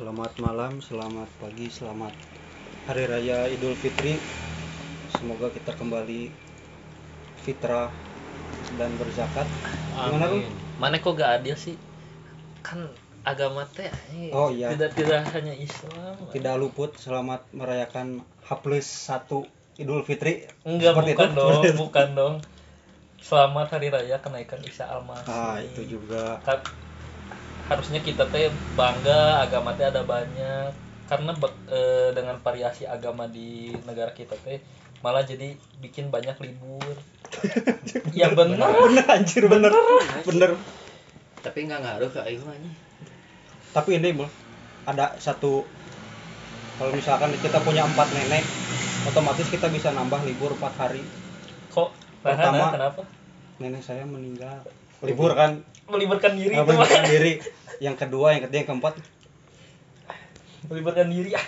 Selamat malam, selamat pagi, selamat Hari Raya Idul Fitri. Semoga kita kembali fitrah dan berzakat. Gimana lu? Mana kok gak adil sih? Kan agama teh eh, Oh, iya. tidak tidak hanya Islam. Tidak luput selamat merayakan H plus 1 Idul Fitri. Enggak Seperti bukan itu. dong, bukan dong. Selamat hari raya kenaikan Isa Al-Masih. Ah, itu juga. Harusnya kita teh bangga agama teh ada banyak karena be- eh, dengan variasi agama di negara kita teh malah jadi bikin banyak libur. ya benar. Bener anjir bener. Bener. tapi nggak ngaruh ke. Tapi ini Mul, ada satu kalau misalkan kita punya empat nenek, otomatis kita bisa nambah libur empat hari. Kok Pertama, kenapa? Nenek saya meninggal. Libur kan? Meliburkan diri itu Meliburkan diri. Yang kedua, yang ketiga, yang keempat. meliburkan diri ah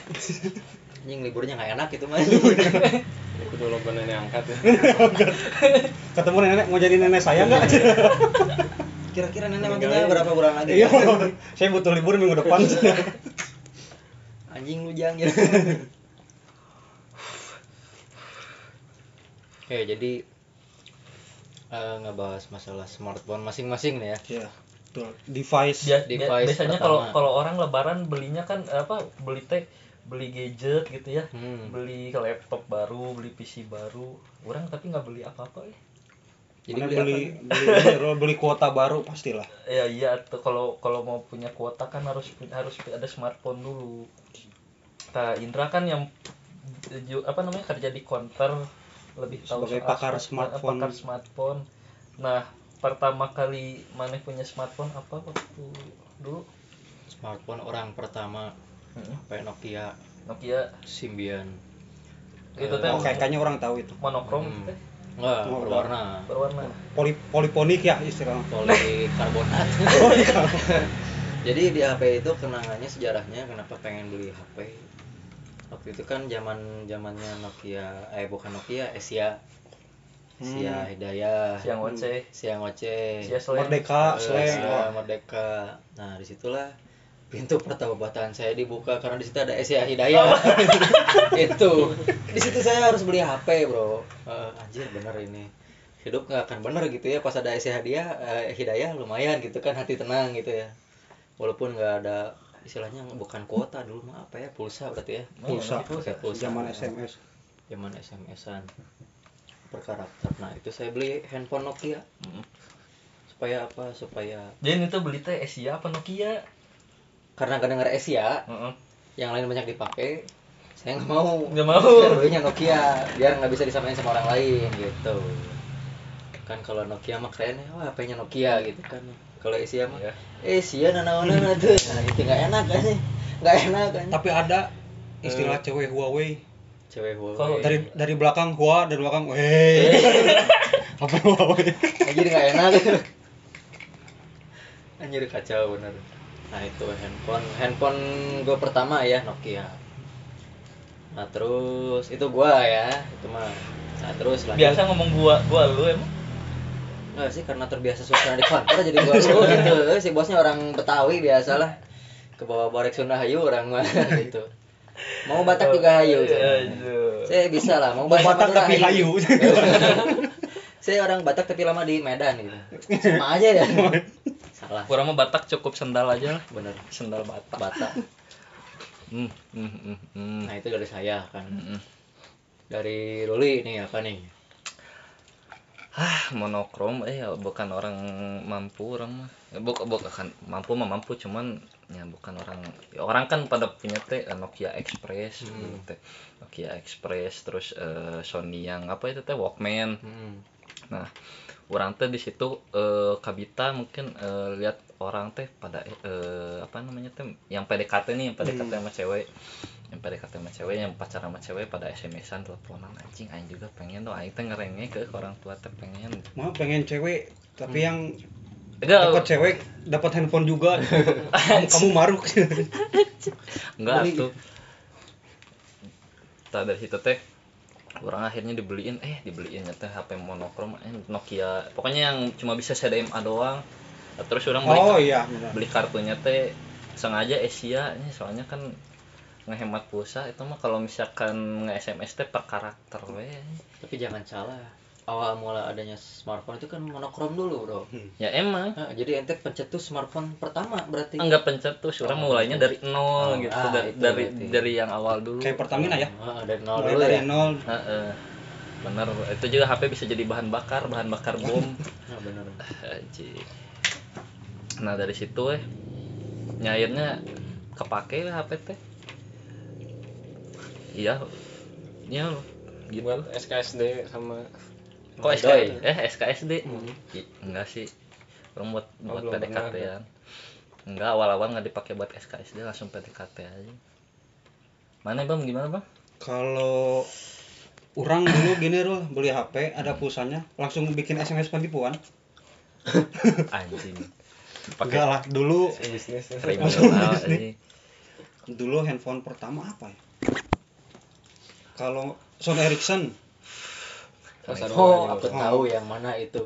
anjing liburnya nggak enak gitu mah Aku dulu nenek angkat ya. Ketemu nenek mau jadi nenek saya nggak? kira-kira nenek matinya berapa bulan lagi Iya, saya butuh libur minggu depan. anjing lu jangan oke jadi eh, ngebahas masalah smartphone masing-masing nih ya Iya, betul. Device. Bia- Device bia- biasanya kalau kalau orang lebaran belinya kan apa beli teh beli gadget gitu ya Hmm. beli laptop baru beli PC baru orang tapi nggak beli apa-apa ya jadi Mana beli, beli beli, beli, beli kuota baru pastilah. ya iya tuh kalau kalau mau punya kuota kan harus harus ada smartphone dulu nah Indra kan yang apa namanya kerja di counter lebih tahu Sebagai soal pakar smart- smartphone. pakar smartphone. Nah pertama kali mana punya smartphone apa waktu dulu? Smartphone orang pertama. Mm-mm. HP Nokia. Nokia. Symbian. Itu Eh, teh Oh, kayak- kayaknya orang tahu itu. monokrom Hmm. teh? Enggak Oh, berwarna. Berwarna. Poli, poliponik ya istilahnya. polikarbonat. Oh, iya. jadi di HP itu kenangannya sejarahnya kenapa pengen beli HP waktu itu kan zaman zamannya Nokia eh bukan Nokia Asia Asia Hmm. Hidayah. Siang oce Siang Oce sia selain Merdeka, Eh, slang. Asia Wah. Merdeka. Nah di situlah pintu pertobatan saya dibuka karena di situ ada Asia Hidayah. Itu. Di situ saya harus beli HP bro. Eh, anjir bener ini. Hidup nggak akan bener gitu ya pas ada Asia Hidayah eh, Hidayah lumayan gitu kan hati tenang gitu ya. Walaupun nggak ada istilahnya bukan kuota dulu mah apa ya pulsa berarti ya. Pulsa. Pakai pulsa. Zaman SMS. zaman SMS-an per karakter nah itu saya beli handphone Nokia. Mm. supaya apa? Supaya jadi itu beli teh Asia apa Nokia? Karena gak denger Asia Heeh. yang lain banyak dipakai saya nggak mau. Nggak mau. Saya belinya Nokia biar nggak bisa disamain sama orang lain gitu. Kan kalau Nokia mah keren ya wah HP-nya Nokia gitu kan kalau Asia mah Iya. Asia nana nana tuh. Nah itu nggak enak kan nggak enak kan? Tapi ada istilah cewek Huawei. cewek Huawei. Kalau Dari dari belakang Hua, dari belakang Wei. Apa Huawei? anjir nggak enak anjir kacau bener. Nah itu handphone. Handphone gue pertama ya Nokia. Nah terus itu gua ya itu mah. Nah terus lanjut. Biasa ngomong gua gua lu emang Enggak sih karena terbiasa suasana di kantor jadi gua lu gitu. Si bosnya orang Betawi biasalah. Ke bawah barek Sunda Hayu orang mah gitu. Mau Batak juga Hayu Iya, iya. saya bisa lah mau Batak Madura tapi hayu. saya orang Batak tapi lama di Medan gitu. Sama aja ya. Salah. Kurang mah Batak cukup sendal aja lah. Bener. Sendal Batak. Batak. Hmm, hmm, hmm, hmm. nah itu dari saya kan. Hmm, hmm. dari Ruli nih apa nih ah monokrom eh bukan orang mampu orang mah ya, bukan bukan mampu mah mampu cuman ya bukan orang ya, orang kan pada punya teh eh, Nokia Express Hmm. dulu teh Nokia Express terus eh, Sony yang apa itu teh Walkman hmm. Nah, orang teh di situ eh, kabita mungkin eh, lihat orang teh pada eh, apa namanya teh yang PDKT nih, yang PDKT sama cewek. Yang PDKT sama cewek, yang pacaran sama cewek pada SMS-an teleponan anjing aing juga pengen tuh aing teh ngerengek ke orang tua teh pengen. Mau pengen cewek, tapi yang Enggak, dapat cewek dapat handphone juga. kamu, kamu maruk. enggak tuh. Tak dari situ teh orang akhirnya dibeliin eh dibeliin teh HP monokrom eh, Nokia. Pokoknya yang cuma bisa CDMA doang. Terus orang beli oh iya, benar. beli kartunya teh sengaja Asia ini soalnya kan ngehemat pulsa. Itu mah kalau misalkan nge SMS teh per karakter we. Tapi jangan salah awal mula adanya smartphone itu kan monokrom dulu bro. Ya emang. Nah, jadi ente pencetus smartphone pertama berarti. Enggak pencetus orang Oh, mulainya dari nol Oh, gitu ah, da- itu dari berarti. dari yang awal dulu. Kayak Pertamina ya? Ah, dari nol mulai dulu dari ya. nol. Heeh. bener itu juga HP bisa jadi bahan bakar bahan bakar bom. Nah, bener. Nah dari situ eh nyairnya kepake lah HP teh. Iya. Iya gitu buat SKSD sama kok Doi. SKSD eh SKSD Hmm. I- enggak sih. Orang buat Oh, buat PDKT ya enggak awal-awal nggak dipakai buat SKSD langsung PDKT aja. Mana bang? Gimana bang? Kalau orang dulu gini Rul, beli HP ada pulsanya langsung bikin SMS penipuan anjing. Enggak lah dulu bisnis kriminal dulu handphone pertama apa ya? Kalau Sony Ericsson Oh, oh aku bro. tahu yang mana itu.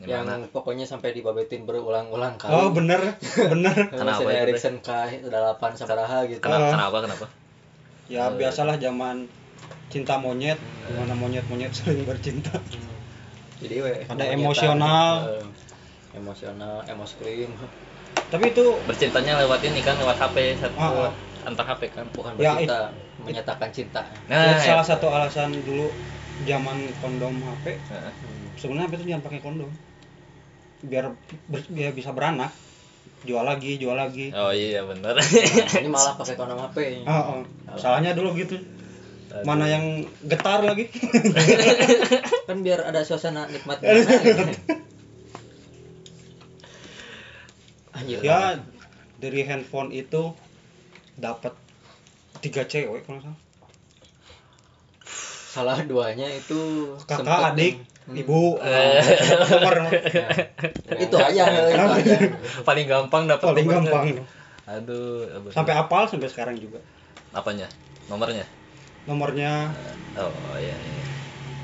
Yang yang mana? pokoknya sampai dibabetin berulang-ulang kali oh bener bener. Kenapa Kenapa itu, Ericsson K8 Sabaraha gitu. Kenapa kenapa kenapa ya biasalah zaman cinta monyet. Di mana monyet-monyet sering bercinta. Jadi we, Ada monyet- emosional. Eh, emosional emos krim tapi itu bercintanya lewat ini kan lewat HP satu ah. antar HP kan. Bukan Ya, bercinta menyatakan cinta. Nah ya, salah ya. satu alasan dulu zaman kondom HP Heeh. sebenarnya HP itu jangan pakai kondom. Biar ber- biar bisa beranak. Jual lagi jual lagi. Oh iya bener. Nah, ini malah pakai kondom HP Ah, ah. salahnya dulu gitu. Mana yang getar lagi? Kan biar ada suasana nikmat anjir ya dari handphone itu dapat tiga cewek kalau salah salah duanya itu kakak sempet adik yang- ibu Eh. nomor Nah, itu aja paling gampang dapat paling gampang aduh aduh. sampai apal sampai sekarang juga. Apanya? Nomornya? Nomornya? Oh iya, iya.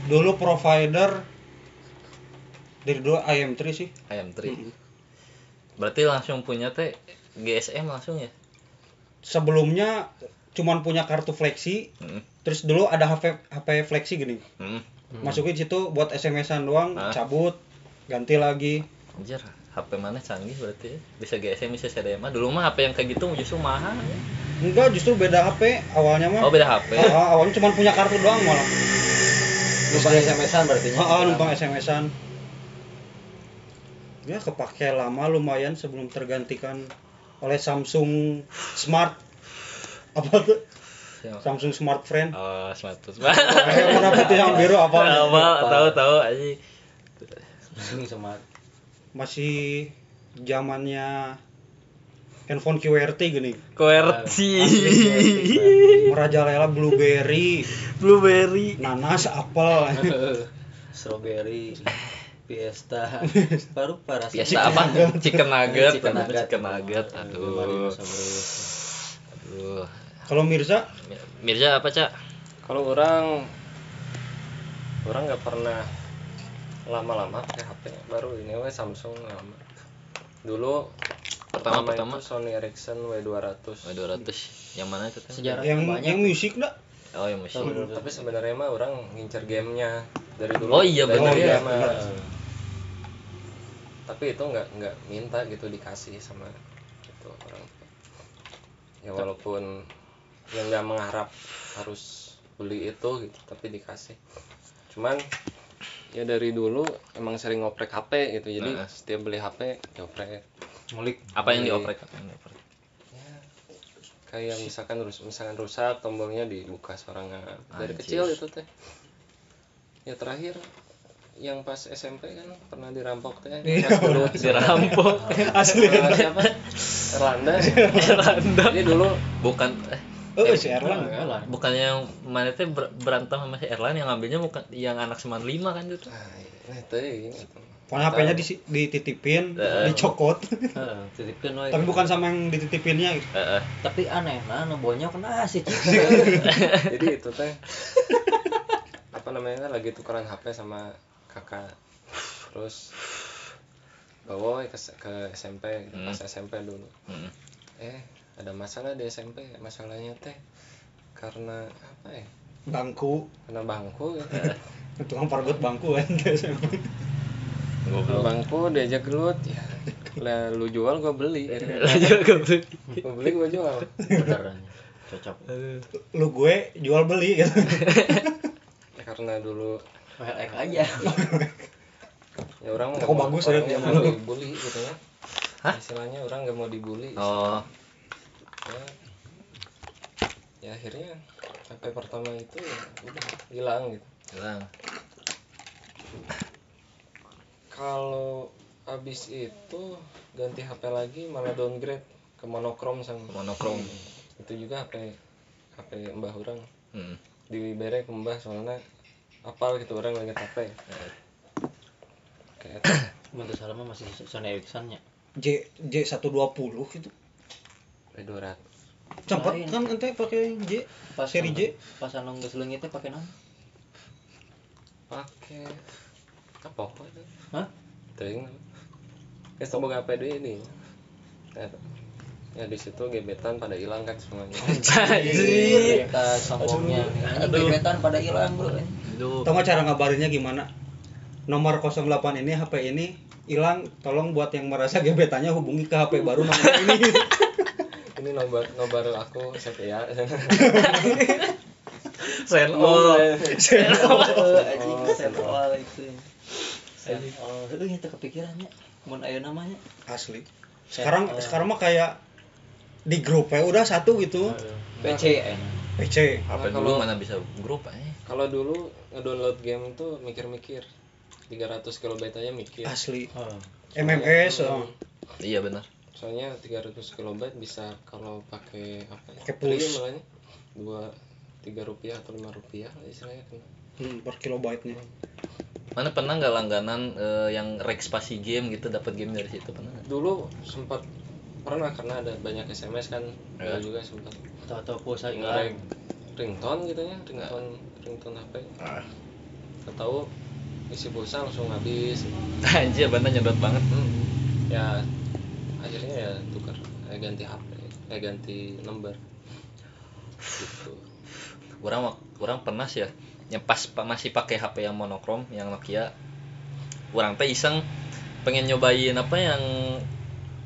dulu provider dari dulu IM3 sih. IM3 Mm-mm. berarti langsung punya teh GSM langsung ya? Sebelumnya cuman punya kartu flexi Mm. Terus dulu ada HP HP flexi gini. Mm. masukin situ buat SMS-an doang Ah. cabut ganti lagi. Anjir, HP mana canggih berarti ya? bisa GSM bisa CDMA dulu mah HP yang kayak gitu justru mahal. Ya. enggak justru beda HP awalnya mah oh beda HP Ah, ah, awalnya cuma punya kartu doang malah. Numpang SMS-an berarti Ah, ah, numpang SMS-an ya kepake lama lumayan sebelum tergantikan oleh Samsung Smart. Apa tuh Samsung Smart Friend oh smart yang warna putih yang biru apa apa tahu tahu aja sama masih zamannya handphone QWERTY gini QWERTY merajalela blueberry blueberry nanas apel strawberry fiesta baru para biasa apa chicken nugget Chicken nugget. chicken nugget aduh aduh kalau Mirza? Mirza apa cak? Kalau orang orang nggak pernah lama-lama pakai HP baru ini we Samsung lama. Dulu Pertama- pertama. itu Sony Ericsson W200 W200 yang mana itu sejarah yang banyak. yang musik dah oh yang musik. Tahu. tapi sebenarnya mah orang ngincer gamenya dari dulu. Oh iya, bener dulu ya, bener. tapi itu nggak nggak minta gitu dikasih sama itu orang. Tua. ya walaupun yang nggak mengharap harus beli itu gitu tapi dikasih. Cuman ya dari dulu emang sering ngoprek HP gitu. Jadi Nah. setiap beli HP dioprek. Ngulik. Apa yang dioprek? Apa yang dioprek? Ya, kayak misalkan rus misalkan rusak tombolnya dibuka sorangan. Dari Anjir. kecil itu teh. Ya terakhir yang pas SMP kan pernah dirampok teh. Iya, pas dulu dirampok. Asli siapa? Erlanda. Erlanda. Jadi dulu bukan eh oh si Erlang Yalah. bukan yang mana teh ber- berantem sama si Erlan yang ngambilnya bukan yang anak 95 kan itu nah, nah itu ya ini pokoknya HP-nya disi- dititipin Eh. dicokot Heeh, titipkan we. tapi bukan sama yang dititipinnya gitu. Heeh. tapi aneh nah nu bonyok kena sih jadi itu teh apa namanya kan lagi tukeran HP sama kakak terus bawa ke, ke SMP gitu, pas SMP dulu Mm. eh ada masalah di SMP masalahnya teh karena apa ya? Bangku. Karena bangku gitu. tukang pargot bangku kan. Bangku diajak gelut ya. Lah lu jual gua beli. Gua beli gua jual. Beneran cocok. Lu gue jual beli gitu. Ya, karena dulu WLX aja. Ya orang Toko bagus ya, mau dibully gitu ya. Hah? istilahnya orang nggak mau dibully. Oh, ya, ya akhirnya HP pertama itu ya udah hilang gitu. Hilang. kalau habis itu ganti HP lagi malah downgrade ke monokrom sama Monokrom. itu juga HP HP mbah orang. Hmm. dibere ke mbah soalnya apal gitu orang lagi HP kayak Bentuk salah mah masih Sony Ericsson nya J J 120 gitu P200 sempat Lain. kan ente pakai J pas Seri J? pas anu geus leungit teh pake naon pakai apa apa itu hah Teuing. Ya boga HP deui ini. Ya, ya di situ gebetan pada hilang kan semuanya. Anjir. kita sombongnya Aduh. gebetan pada hilang bro Aduh. tau nggak cara ngabarinnya gimana nomor 08 ini HP ini hilang tolong buat yang merasa gebetannya hubungi ke HP baru nomor ini ini nobar nobar aku setia. Send all. Oh, anjing senol itu senol itu itu kepikirannya mun aya namanya asli sekarang sekarang mah kayak di grup ya udah satu gitu PC PC HP Nah, dulu mana bisa grup aja. Kalau dulu ngedownload game tuh mikir-mikir. 300 KB aja mikir. asli oh. MMS oh. Iya benar. Soalnya 300 KB bisa kalau pakai apa ya? Free malahnya. Dua tiga rupiah atau lima rupiah lah istilahnya kan. Hmm, per kilobyte nya Mana pernah nggak langganan eh, yang rek spasi game gitu dapat game dari situ pernah? Dulu sempat pernah karena ada banyak SMS kan Ya. Dulu juga sempat tahu-tahu pulsa ngerek ringtone gitu ya ringtone ringtone HP Ah. Nggak tahu isi pulsa langsung habis Anjir bener nyedot banget. Hmm. ya akhirnya ya tukar eh, ganti HP eh ganti nomor gitu Orang wak- orang pernah sih ya yang pas pa- masih pakai HP yang monokrom yang Nokia. Orang teh iseng pengen nyobain apa yang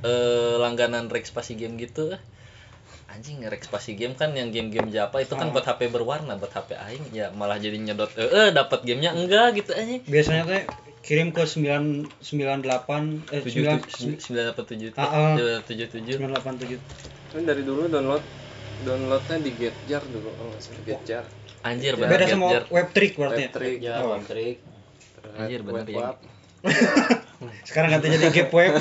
eh, langganan rek spasi game gitu. Anjing rek spasi game kan yang game-game Japa itu kan Oh. buat HP berwarna, buat HP aing ya malah jadi nyedot eh, eh dapat gamenya enggak gitu aja. biasanya teh kirim ke 998 eh tujuh 9 sembilan delapan tujuh Ah, ah. tujuh tujuh. 987 kan dari dulu download downloadnya di Getjar dulu kalau nggak salah. Getjar anjir Beda bener beda sama Getjar. web trick berarti ya? Web3 ya Oh. Trik Anjir, bener Web ya. Sekarang ganti jadi gap web.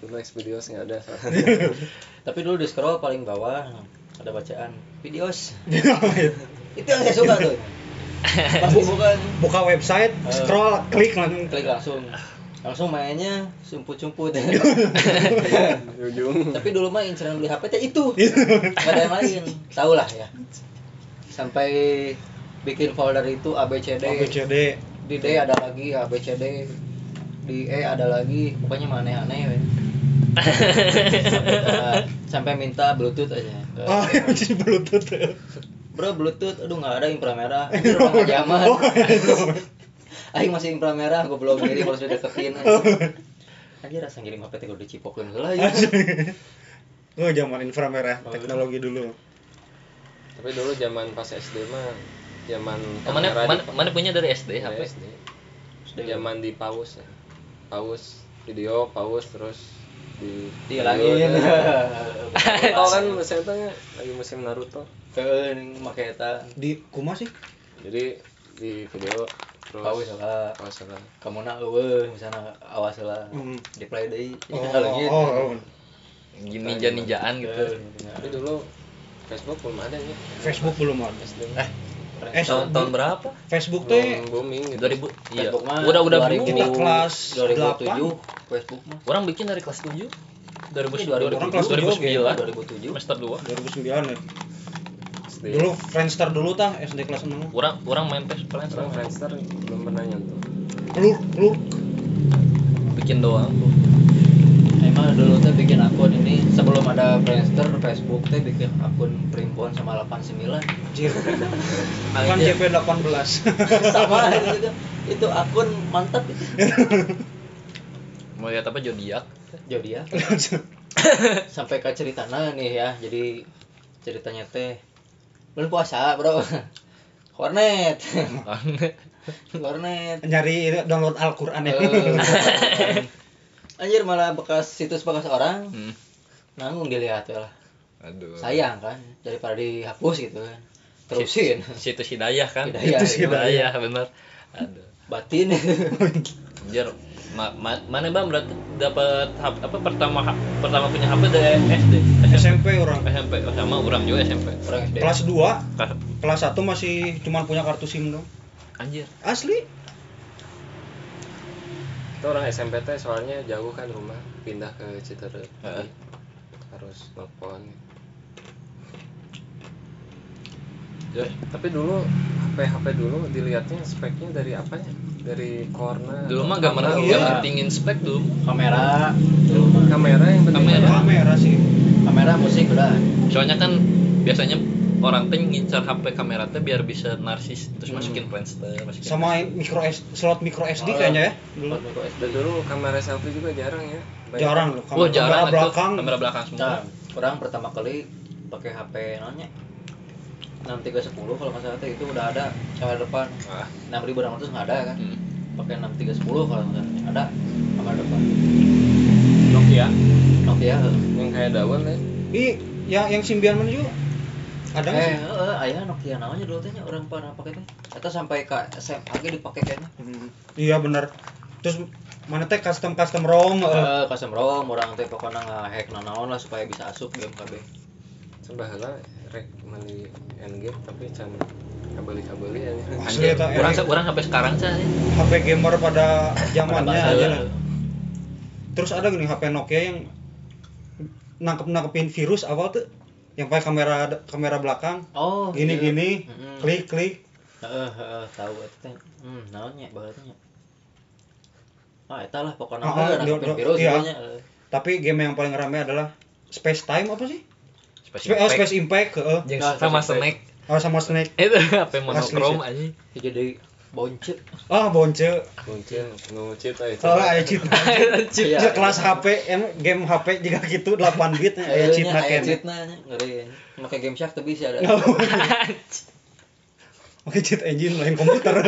Dulu Xvideos nggak ada tapi dulu di scroll paling bawah ada bacaan videos. Itu yang saya suka tuh pasti bukan buka website scroll klik langsung. Klik langsung. Langsung mainnya sumput-sumput. Tapi dulu mah inceran beli HP teh itu. Nggak ada yang lain. Tahu lah ya. Sampai bikin folder itu ABCD ABCD di D ada lagi ABCD di E ada lagi. Pokoknya mana aneh we. Sampai, sampai minta bluetooth aja. Oh masih bluetooth bro bluetooth aduh nggak ada inframerah. Udah nggak zaman oh itu Aing masih inframerah gue belum ngirim harus dideketin aja rasa ngirim HP teh udah cipokin heula ya. Oh zaman inframerah teknologi dulu. Tapi dulu zaman pas SD mah zaman mana mana, mana punya dari SD HP SD zaman di pause ya. Pause video pause terus di dihilangin oh kan musim itu lagi musim Naruto. Ke make eta. Di kuma sih. Jadi di video terus pause lah. pause lah. Kamu nak eueuh misalnya awas lah. Hmm. di play deui. Oh, kalau gitu. oh, oh. ninja ninjaan gitu. Tapi dulu Facebook belum ada ya. Facebook belum ada. Eh eh tahun, tahun berapa? Facebook teh belum booming gitu. 2000 iya. Facebook mah udah udah 2000. kita booming. kelas 2007 Facebook mah. Orang bikin dari kelas 7 2000 Orang kelas 2009 2007 semester 2 2009 ya. Dulu Friendster dulu tah SD kelas 6 orang orang main orang orang Friendster belum pernah nyentuh. Lur, lur. bikin doang. mah dulu teh bikin akun ini sebelum ada Friendster, Facebook teh bikin akun Primbon sama 89 Anjir. kan Anjir. JP 18 sama itu. Itu akun mantap itu. mau lihat apa zodiak Jodia. Sampai ke ceritanya nih ya. Jadi ceritanya teh belum puasa, Bro. Kornet. Kornet. nyari itu, download Al-Qur'an ya Eh, Anjir malah bekas situs bekas orang. Hmm. nanggung dilihat ya lah. aduh. Sayang kan. Daripada dihapus gitu kan. Terusin. situs hidayah kan. Hidayah, situs iya. hidayah bener aduh. Batin. anjir ma ma mana bang? Berarti dapat apa pertama pertama punya HP dari SD SMP orang. SMP oh, sama orang juga SMP orang SD. kelas 2 Kelas- kelas 1 masih cuman punya kartu SIM dong anjir. Asli itu orang SMP teh soalnya jauh kan rumah pindah ke Citerep. Heeh. harus telepon Ya, tapi dulu HP HP dulu dilihatnya speknya dari apanya? Dari corner dulu mah gak pernah Iya. gak pentingin spek dulu kamera. Dulu kamera yang penting. Kamera. kamera sih. Kamera musik udah. Soalnya kan biasanya orang teh ngincar HP kamera teh biar bisa narsis terus Hmm. masukin Friendster masukin sama micro S, slot micro SD Oh, kayaknya ya? dulu micro SD. Dulu kamera selfie juga jarang ya. Banyak. jarang loh oh jarang kamera belakang. kamera belakang semua? Nah, orang pertama kali pakai HP nanya 6310 kalau nggak salah teh itu udah ada kamera depan. Ah. 6600 nggak ada kan? Hmm. pakai 6310 kalau nggak salah ada kamera depan. Nokia? Nokia heeh. yang kayak daun ya? Ih yang yang Symbian mana juga ada eh sih. heeh, aya Nokia namanya dulu tehnya orang pernah pakai teh. Atau sampai ke SMA ge dipakai kayaknya Hmm, iya benar. Terus mana teh custom custom ROM eh. Eh, custom ROM orang teh pokoknya nge-hack nanaon lah supaya bisa asup game KB sebahala rek meli endgame tapi can kabeli kabeli ya Asli eta, orang eh. orang sampai sekarang sih. HP gamer pada zamannya Pada aja lah. Terus ada gini HP Nokia yang nangkep nangkepin virus awal tuh yang pakai kamera kamera belakang oh gini iya. gini Mm-mm. klik klik Heeh, heeh, tahu eta teh. Hmm, naon nya baheula nya. Ah, eta lah pokoknya ah, nangkepin dia- virus iya. tapi game yang paling ramai adalah Space Time apa sih Space Spa- oh, Impact. Space Impact heeh. Jeung Nah, sama Space Snake oh sama Snake itu HP monokrom aja Jadi bonce. ah bonce mungkin ngucit aja oh aya Iya. Cheat kelas HP em game HP juga gitu 8 bit aya cheat Aya na cheatna nya ngeri. Make game shark tuh bisa ada. Oke cheat engine lain komputer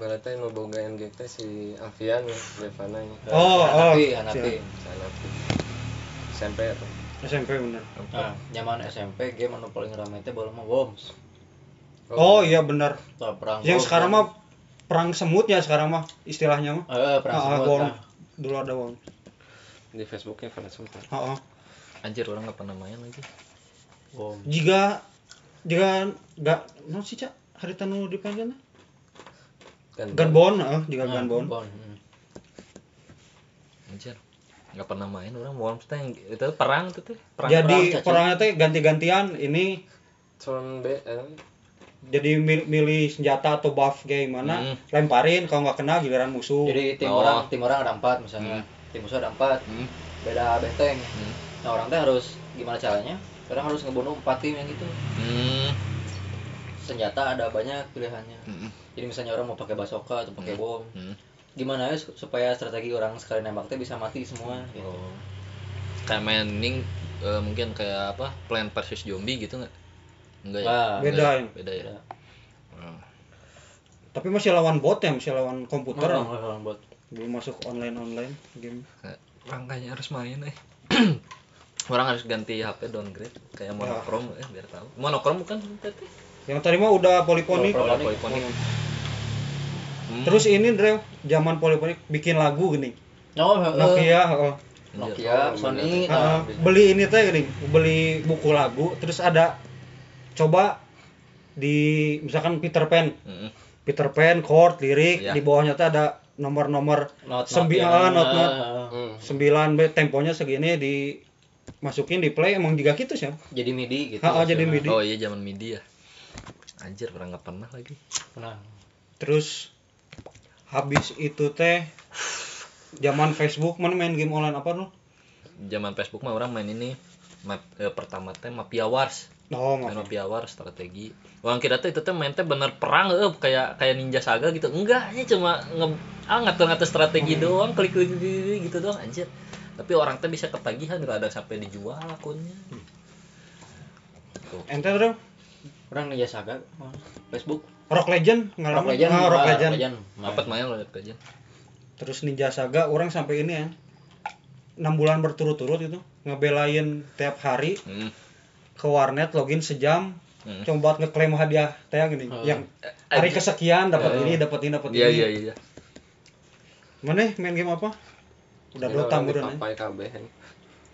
berarti nu boga teh si Alfian ya Devana nya Oh, oh. Hanapi, Hanapi. sana SMP atau SMP bener Nah, zaman SMP game anu paling rame teh baru mah Worms. Oh iya bener Tah perang. yang sekarang kan. mah perang semut ya sekarang mah istilahnya mah Eh, perang Ah, ah, semut. Worms. tah. dulu ada worm di Facebooknya Fana Sempat Heeh. anjir orang nggak pernah main lagi Worms. jika jika nggak no sih cak hari tanu dipanggilnya kan Gunbon heeh jika Nah, Gunbon Gunbon, hmm. anjir nggak pernah main orang Worms teh itu perang itu teh perang jadi perang, perangnya teh ganti-gantian ini Turn B eh, jadi mil- milih senjata atau buff kayak gimana Hmm. lemparin kalau nggak kena giliran musuh Jadi tim Oh. orang tim orang ada empat misalnya. Tim musuh ada empat. Hmm. Beda benteng. Hmm. Nah, orang teh harus gimana caranya? Orang harus ngebunuh empat tim yang gitu. Hmm. Senjata ada banyak pilihannya. Hmm. Jadi misalnya orang mau pakai basoka atau pakai bom. Hmm. Gimana ya su- supaya strategi orang sekali nembak teh bisa mati semua gitu. Oh. Kayak main ning eh, mungkin kayak apa? Plant versus zombie gitu nggak? Enggak ya? Wah, Beda ya. Beda ya. Oh. tapi masih lawan bot ya masih lawan komputer Oh, oh, oh, buat belum masuk online online game Makanya harus main eh. Orang harus ganti HP downgrade kayak monokrom eh biar tahu. Monokrom bukan berarti? yang tadi mah udah poliponik Oh. Hmm. terus ini Drew zaman poliponik bikin lagu gini Oh, Nokia heeh. Nokia, Sony, Heeh, nah, beli ini teh gini beli buku lagu terus ada coba di misalkan Peter Pan Hmm. Peter Pan chord lirik Iya. di bawahnya tuh ada nomor-nomor not Sembi- ah, not- not. 9 B temponya segini di masukin di play emang juga gitu sih jadi MIDI gitu. Ha, ha, jadi MIDI. Oh iya zaman MIDI ya. Anjir orang nggak pernah lagi. Nah, terus habis itu teh zaman Facebook mana main game online apa lu zaman Facebook mah orang main ini map, eh, pertama teh Mafia Wars oh Mafia Wars strategi orang kira tuh itu teh main teh bener perang eh kayak kayak Ninja Saga gitu. Enggak ini cuma nge ah ngatur-ngatur strategi doang klik klik klik, klik, gitu doang anjir. Tapi orang teh bisa ketagihan nggak ada sampai dijual akunnya. Tuh. ente tuh orang Ninja Saga mah. Facebook. Rock Legend ngalaman Rock Legend Ah, Rock Legend. Main. Dapat main loh aja terus Ninja Saga orang sampai ini ya. Enam bulan berturut-turut itu ngebelain tiap hari. Hmm. Ke warnet login sejam Hmm. cuma buat ngeklaim hadiah teh gini Hmm. yang hari kesekian dapat Eh. ini dapat ini dapat iya ini iya iya mana main game apa udah tamu dan dipapai kabeh.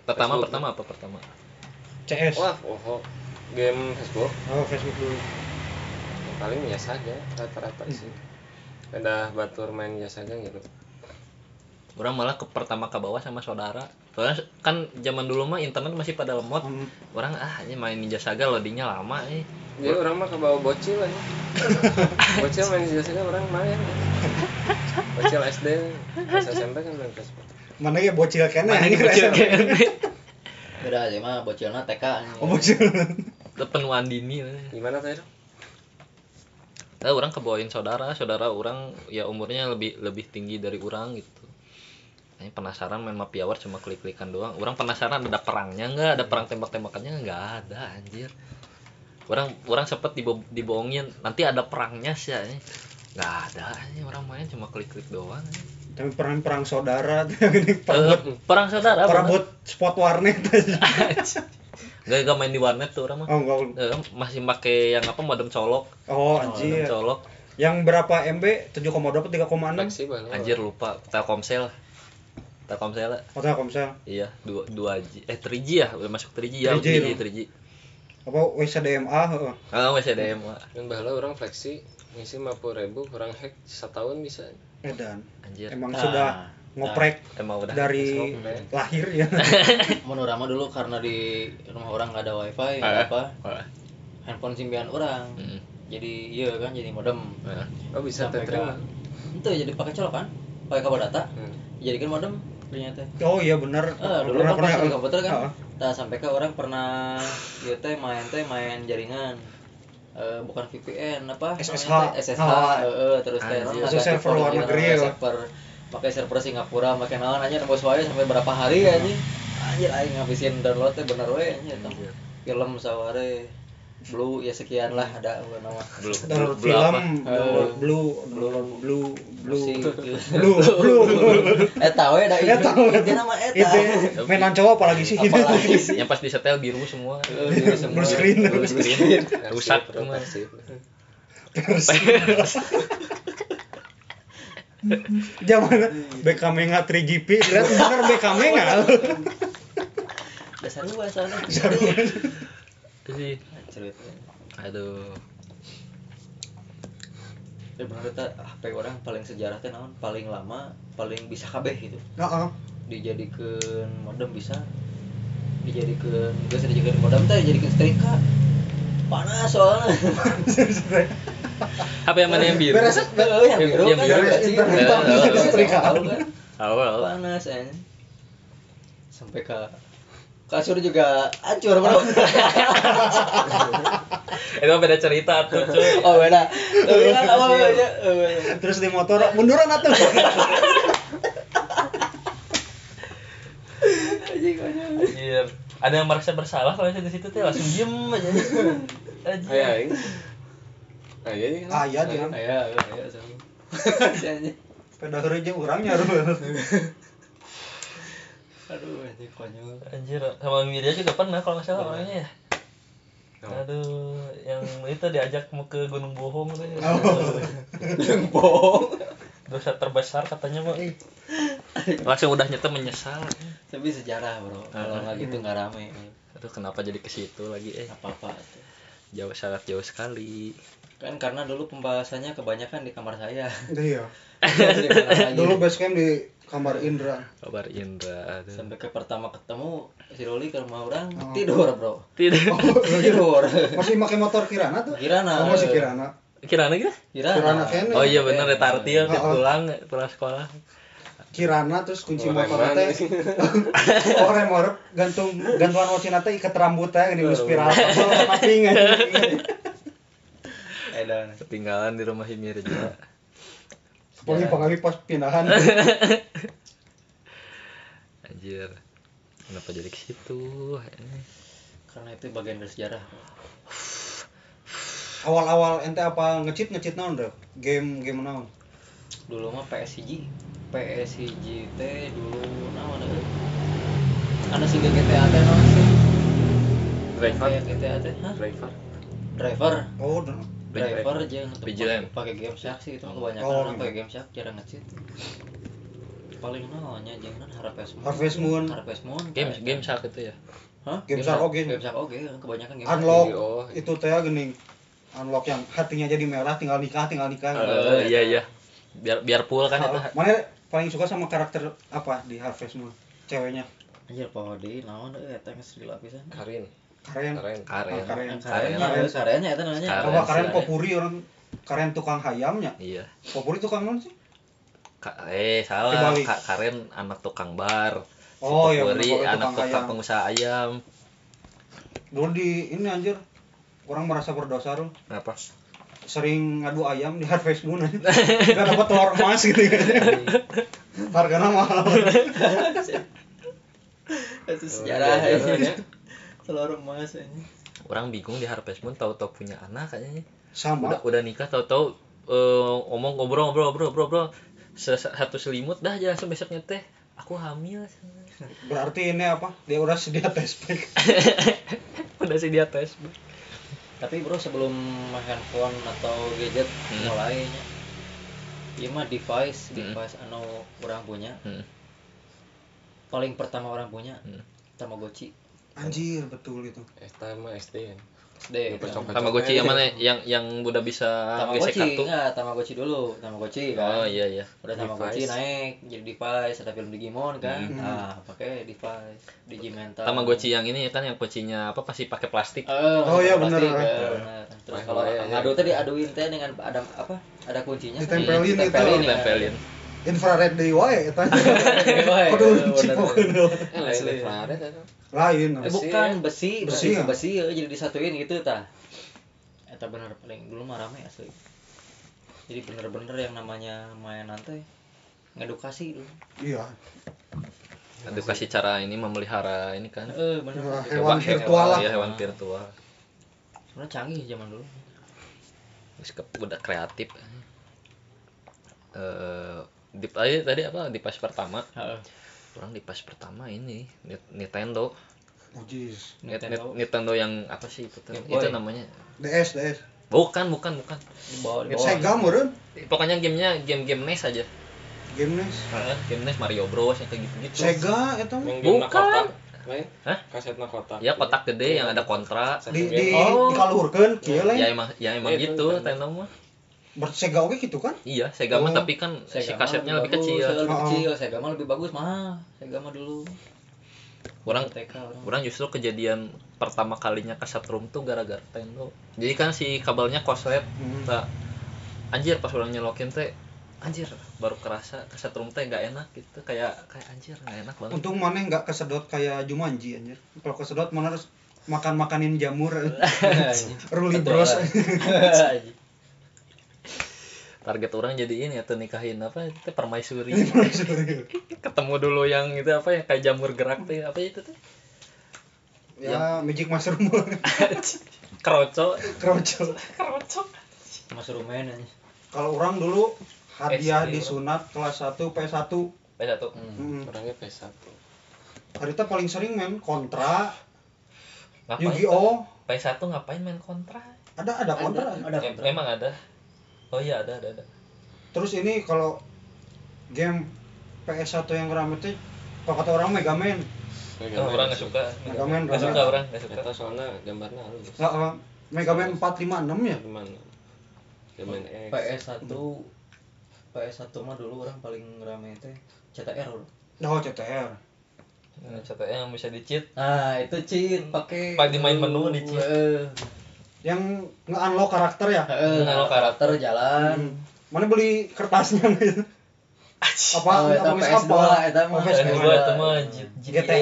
pertama Facebook. pertama apa pertama CS Wah, oh, game Facebook oh Facebook dulu yang paling ya saja rata-rata sih. Udah batur main ya saja gitu. orang malah ke pertama ke bawah sama saudara soalnya kan zaman dulu mah internet masih pada lemot Hmm. orang ah ini main Ninja Saga loadingnya lama eh Jadi orang mah kebawa bocil aja. bocil main ya saja orang main. Bocil SD, pas SMP kan main Facebook. mana ya bocil kene mana ini bocil kene beda aja mah bocilna TK oh bocil penuhan dini. Gimana tadi? Tapi orang kebawain saudara, saudara orang ya umurnya lebih lebih tinggi dari orang gitu. Ini penasaran main Mafia Wars cuma klik-klikan doang. Orang penasaran ada perangnya nggak, ada perang tembak-tembakannya nggak ada anjir. Orang orang sempet dibo dibohongin nanti ada perangnya sih ya. Nggak ada anjir orang main cuma klik-klik doang. tapi perang perang saudara gini perang Eh, perang saudara perang buat spot warnet aja Nggak nggak main di warnet tuh orang mah. oh enggak Eh, masih pakai yang apa modem colok, oh modem anjir colok. yang berapa MB 7,2 atau 3,6 Fleksibel. Anjir lupa Telkomsel. Telkomsel. oh Telkomsel Iya, dua dua G. Eh 3G ya, udah masuk 3G ya, 3G 3G, dong. 3G. apa WCDMA heeh. Ah, masih ada MA. Dan bahwa orang fleksi ngisi 50 ribu, orang hack setahun bisa. edan Anjir. emang Nah, sudah ngoprek Emang udah dari ngoprek. lahir ya Mun urang mah dulu karena di rumah orang nggak ada wifi Ah. apa Ah. handphone simpian orang Mm. jadi iya kan jadi modem Ah. Oh bisa terima. itu jadi pakai colok kan pakai kabel data Hmm. jadi kan modem ternyata oh iya benar Ah, dulu Pernah- kan di pernah- komputer kan Heeh. nah sampai ke orang pernah dia teh main teh main jaringan Eh, bukan VPN apa SSH. SSH Oh. eh, eh, terus teh server luar negeri pakai ya. server pakai server Singapura pakai naon aja nembus wae sampai berapa hari anjing anjir aing ngabisin download teh bener we tong. Anjir. film saware blue ya sekian lah ada gua nama Belum download belum film apa? download blue download blue blue Musik. blue blue eta we da Eta itu we. itu nama eta itu mainan cowok apalagi sih apalagi sih Yang pas disetel biru semua. Eh, biru semua. Blue screen. Blue screen. Rusak. Persib. zaman BKM nggak 3GP lihat bener BKM nggak dasar gua soalnya Itu sih. Cerita Aduh. ya bener HP orang paling sejarah teh naon paling lama paling bisa kabeh gitu Heeh. dijadikan modem bisa dijadikan geus dijadikan modem teh dijadikan setrika panas soalnya Apa yang mana yang biru? Beres. Eh, yang biru Yang kan biru. setrika tahu kan Awal. panas sampai ke kasur juga hancur bro Itu beda cerita tuh, cuy. oh beda tapi kan apa beda terus di motor munduran atuh Anjir. Ada yang merasa bersalah kalau di situ tuh langsung diem aja. Anjir. Aya aing. Aya aing. Aya dia. ya ya sama sepeda gereja orangnya aduh ini konyol Anjir, sama Mirya juga pernah kalau nggak salah orangnya ya. Oh. Aduh, yang itu diajak mau ke Gunung Bohong tuh. yang bohong Dosa terbesar katanya mah. ih. Langsung udah nyetem menyesal. tapi sejarah bro kalau nggak gitu nggak rame Aduh, kenapa jadi ke situ lagi eh? apa apa Jauh sangat jauh sekali. kan karena dulu pembahasannya kebanyakan di kamar saya iya dulu base camp di kamar Indra Kabar Indra. Aduh. sampai ke pertama ketemu si Roli ke rumah orang Oh. tidur bro Tidak. tidur masih pakai motor Kirana tuh Kirana oh, masih Kirana Kirana gitu? Kirana. Kirana kene. Oh iya bener eta artinya Oh, oh. pulang pulang sekolah. Kirana terus kunci Orang motor teh orang mau gantung gantungan wacina teh ikat rambut teh di spiral anjing. Edan. Ketinggalan di rumah Himir juga. Pokoknya pokoknya pas pindahan Anjir. Kenapa jadi ke situ? Ini. Karena itu bagian dari sejarah. awal-awal ente apa ngecit ngecit naon deh game game naon Dulu mah PSG. PSG teh dulu naon ada. Ada sih GTA teh naon sih? Driver. GTA teh, driver Driver. oh Driver aja Vigilant. pakai game shark sih itu kebanyakan Oh, orang gitu. pakai game shark jarang ngecit. Paling naonnya jangan Harvest Moon. Harvest Moon. Harvest Moon. Game game shark itu ya. Hah? Game Shark oke. Game Shark oke, kebanyakan game unlock Oh. itu teh gini unlock yang hatinya jadi merah tinggal nikah tinggal nikah Eh, iya iya. Biar biar full kan itu. Mana paling suka sama karakter apa di Harvest Moon ceweknya Anjir poho deui naon euy eta geus dilapisan. karin karen karen Karen. Ah, karen Karennya, Karen. karennya eta namanya. Karen. apa karen popuri orang karen tukang hayamnya Iya. popuri tukang non sih Ka- eh salah. Ka- Karen anak tukang bar. Si Oh, iya, Popuri Popuri anak tukang tukang ayam. pengusaha ayam. dulu di ini anjir orang merasa berdosa loh Kenapa? sering ngadu ayam di Harvest Moon aja nggak dapat telur emas gitu kan harganya mahal Itu sejarah, sejarah ya. Ya. Telur emas ini. Orang bingung di Harvest Moon tahu-tahu punya anak kayaknya. sama Udah udah nikah tahu-tahu eh, ngomong ngobrol ngobrol ngobrol ngobrol satu selimut dah aja langsung besoknya teh aku hamil berarti ini apa dia udah sedia tes pack udah sih dia tes Tapi bro sebelum handphone atau gadget Hmm. mulainya Iya mah device, Hmm. device anu orang punya. Hmm. Paling pertama orang punya Hmm. Tamagotchi. Anjir betul itu mah SD kan SD. Kan. coklat. Tamagotchi yang mana yang yang udah bisa gesek kartu enggak, Tamagotchi dulu, Tamagotchi kan. oh iya iya Udah Tamagotchi naik jadi device, ada film Digimon kan. Hmm. Nah, pakai device Digimental. Tamagotchi yang ini kan yang kucinya apa pasti pakai plastik Eh, Oh, iya, plastik, bener. eh. Terus kalau iya, iya. ngadu teh diaduin teh dengan ada apa? Ada kuncinya. Ditempelin itu. Ditempelin, ya. tempelin infrared di wae eta kudu cipokeun eh lain Asli. infrared eta lain Eh, bukan besi, Besi, besi, ya? besi, ya, jadi disatuin gitu tah. Eta bener paling dulu mah rame asli. Jadi bener-bener yang namanya mainan teh ngedukasi dulu. iya edukasi cara ini memelihara ini kan Eh, bener. Hewan- hewan virtual lah iya, hewan virtual Sebenarnya canggih zaman dulu. Terus ke udah kreatif eh di tadi tadi apa di pas pertama Heeh. orang di pas pertama ini Ni- Nintendo oh Nintendo. Nintendo yang apa sih itu? Game Boy. itu namanya DS DS bukan bukan bukan Di bawah, di bawah. Sega meureun pokoknya gamenya game-game NES aja game NES game NES Mario Bros yang kayak gitu-gitu Sega na Bukan. Hah? kaset na kotak ya kotak gede yang ada kontra di di. Oh. dikaluhurkeun kieu ya lain emang ya emang Iya, itu gitu. Nintendo mah bersega oke gitu kan? Iya Sega mah Oh. tapi kan si Sega mah kasetnya lebih bagus, kecil Lebih Oh. kecil, Sega mah lebih bagus mah. Sega mah dulu. orang TK orang. orang justru kejadian pertama kalinya kaset room tuh gara-gara Nintendo. Jadi kan si kabelnya koslet Hmm. Nah, anjir pas orang nyelokin teh anjir. baru kerasa kaset room teh nggak enak gitu. Kayak kayak anjir nggak enak banget. Untung mana nggak kesedot kayak Jumanji anjir. Kalau kesedot mana harus makan makanin jamur Ruli Bros target orang jadi ini atau nikahin apa itu permaisuri. Ketemu dulu yang itu apa ya kayak jamur gerak tuh apa itu tuh? Ya magic mushroom. Kroco kroco kroco Mas Rumen aja. kalau orang dulu hadiah di sunat kelas 1 P1 beda tuh Hmm. hmm. orangnya PS1 Harita paling sering main kontra Yu-Gi-Oh! P1 ngapain main kontra? Ada ada kontra Ada Em- emang ada oh iya ada ada ada. Terus ini kalau game PS1 yang rame tuh kalau kata orang Mega Man. Oh, orang nggak suka. Mega Man nggak rame. suka orang nggak suka. Eta soalnya gambarnya halus. Nggak, eh, Mega Man 456 ya? Gimana Game X. PS1 PS1 mah dulu orang paling rame teh CTR bro. oh CTR Nah, CTE yang bisa di cheat. Nah, itu cheat pakai Pas di main menu di cheat. Eh, yang nge-unlock karakter ya Heeh, Kalau karakter jalan. Hmm. mana beli kertasnya gitu apa Oh, eta apa geus PS2 apa? eta mah. Oh, PS2. PS2 eta mah G- GTA.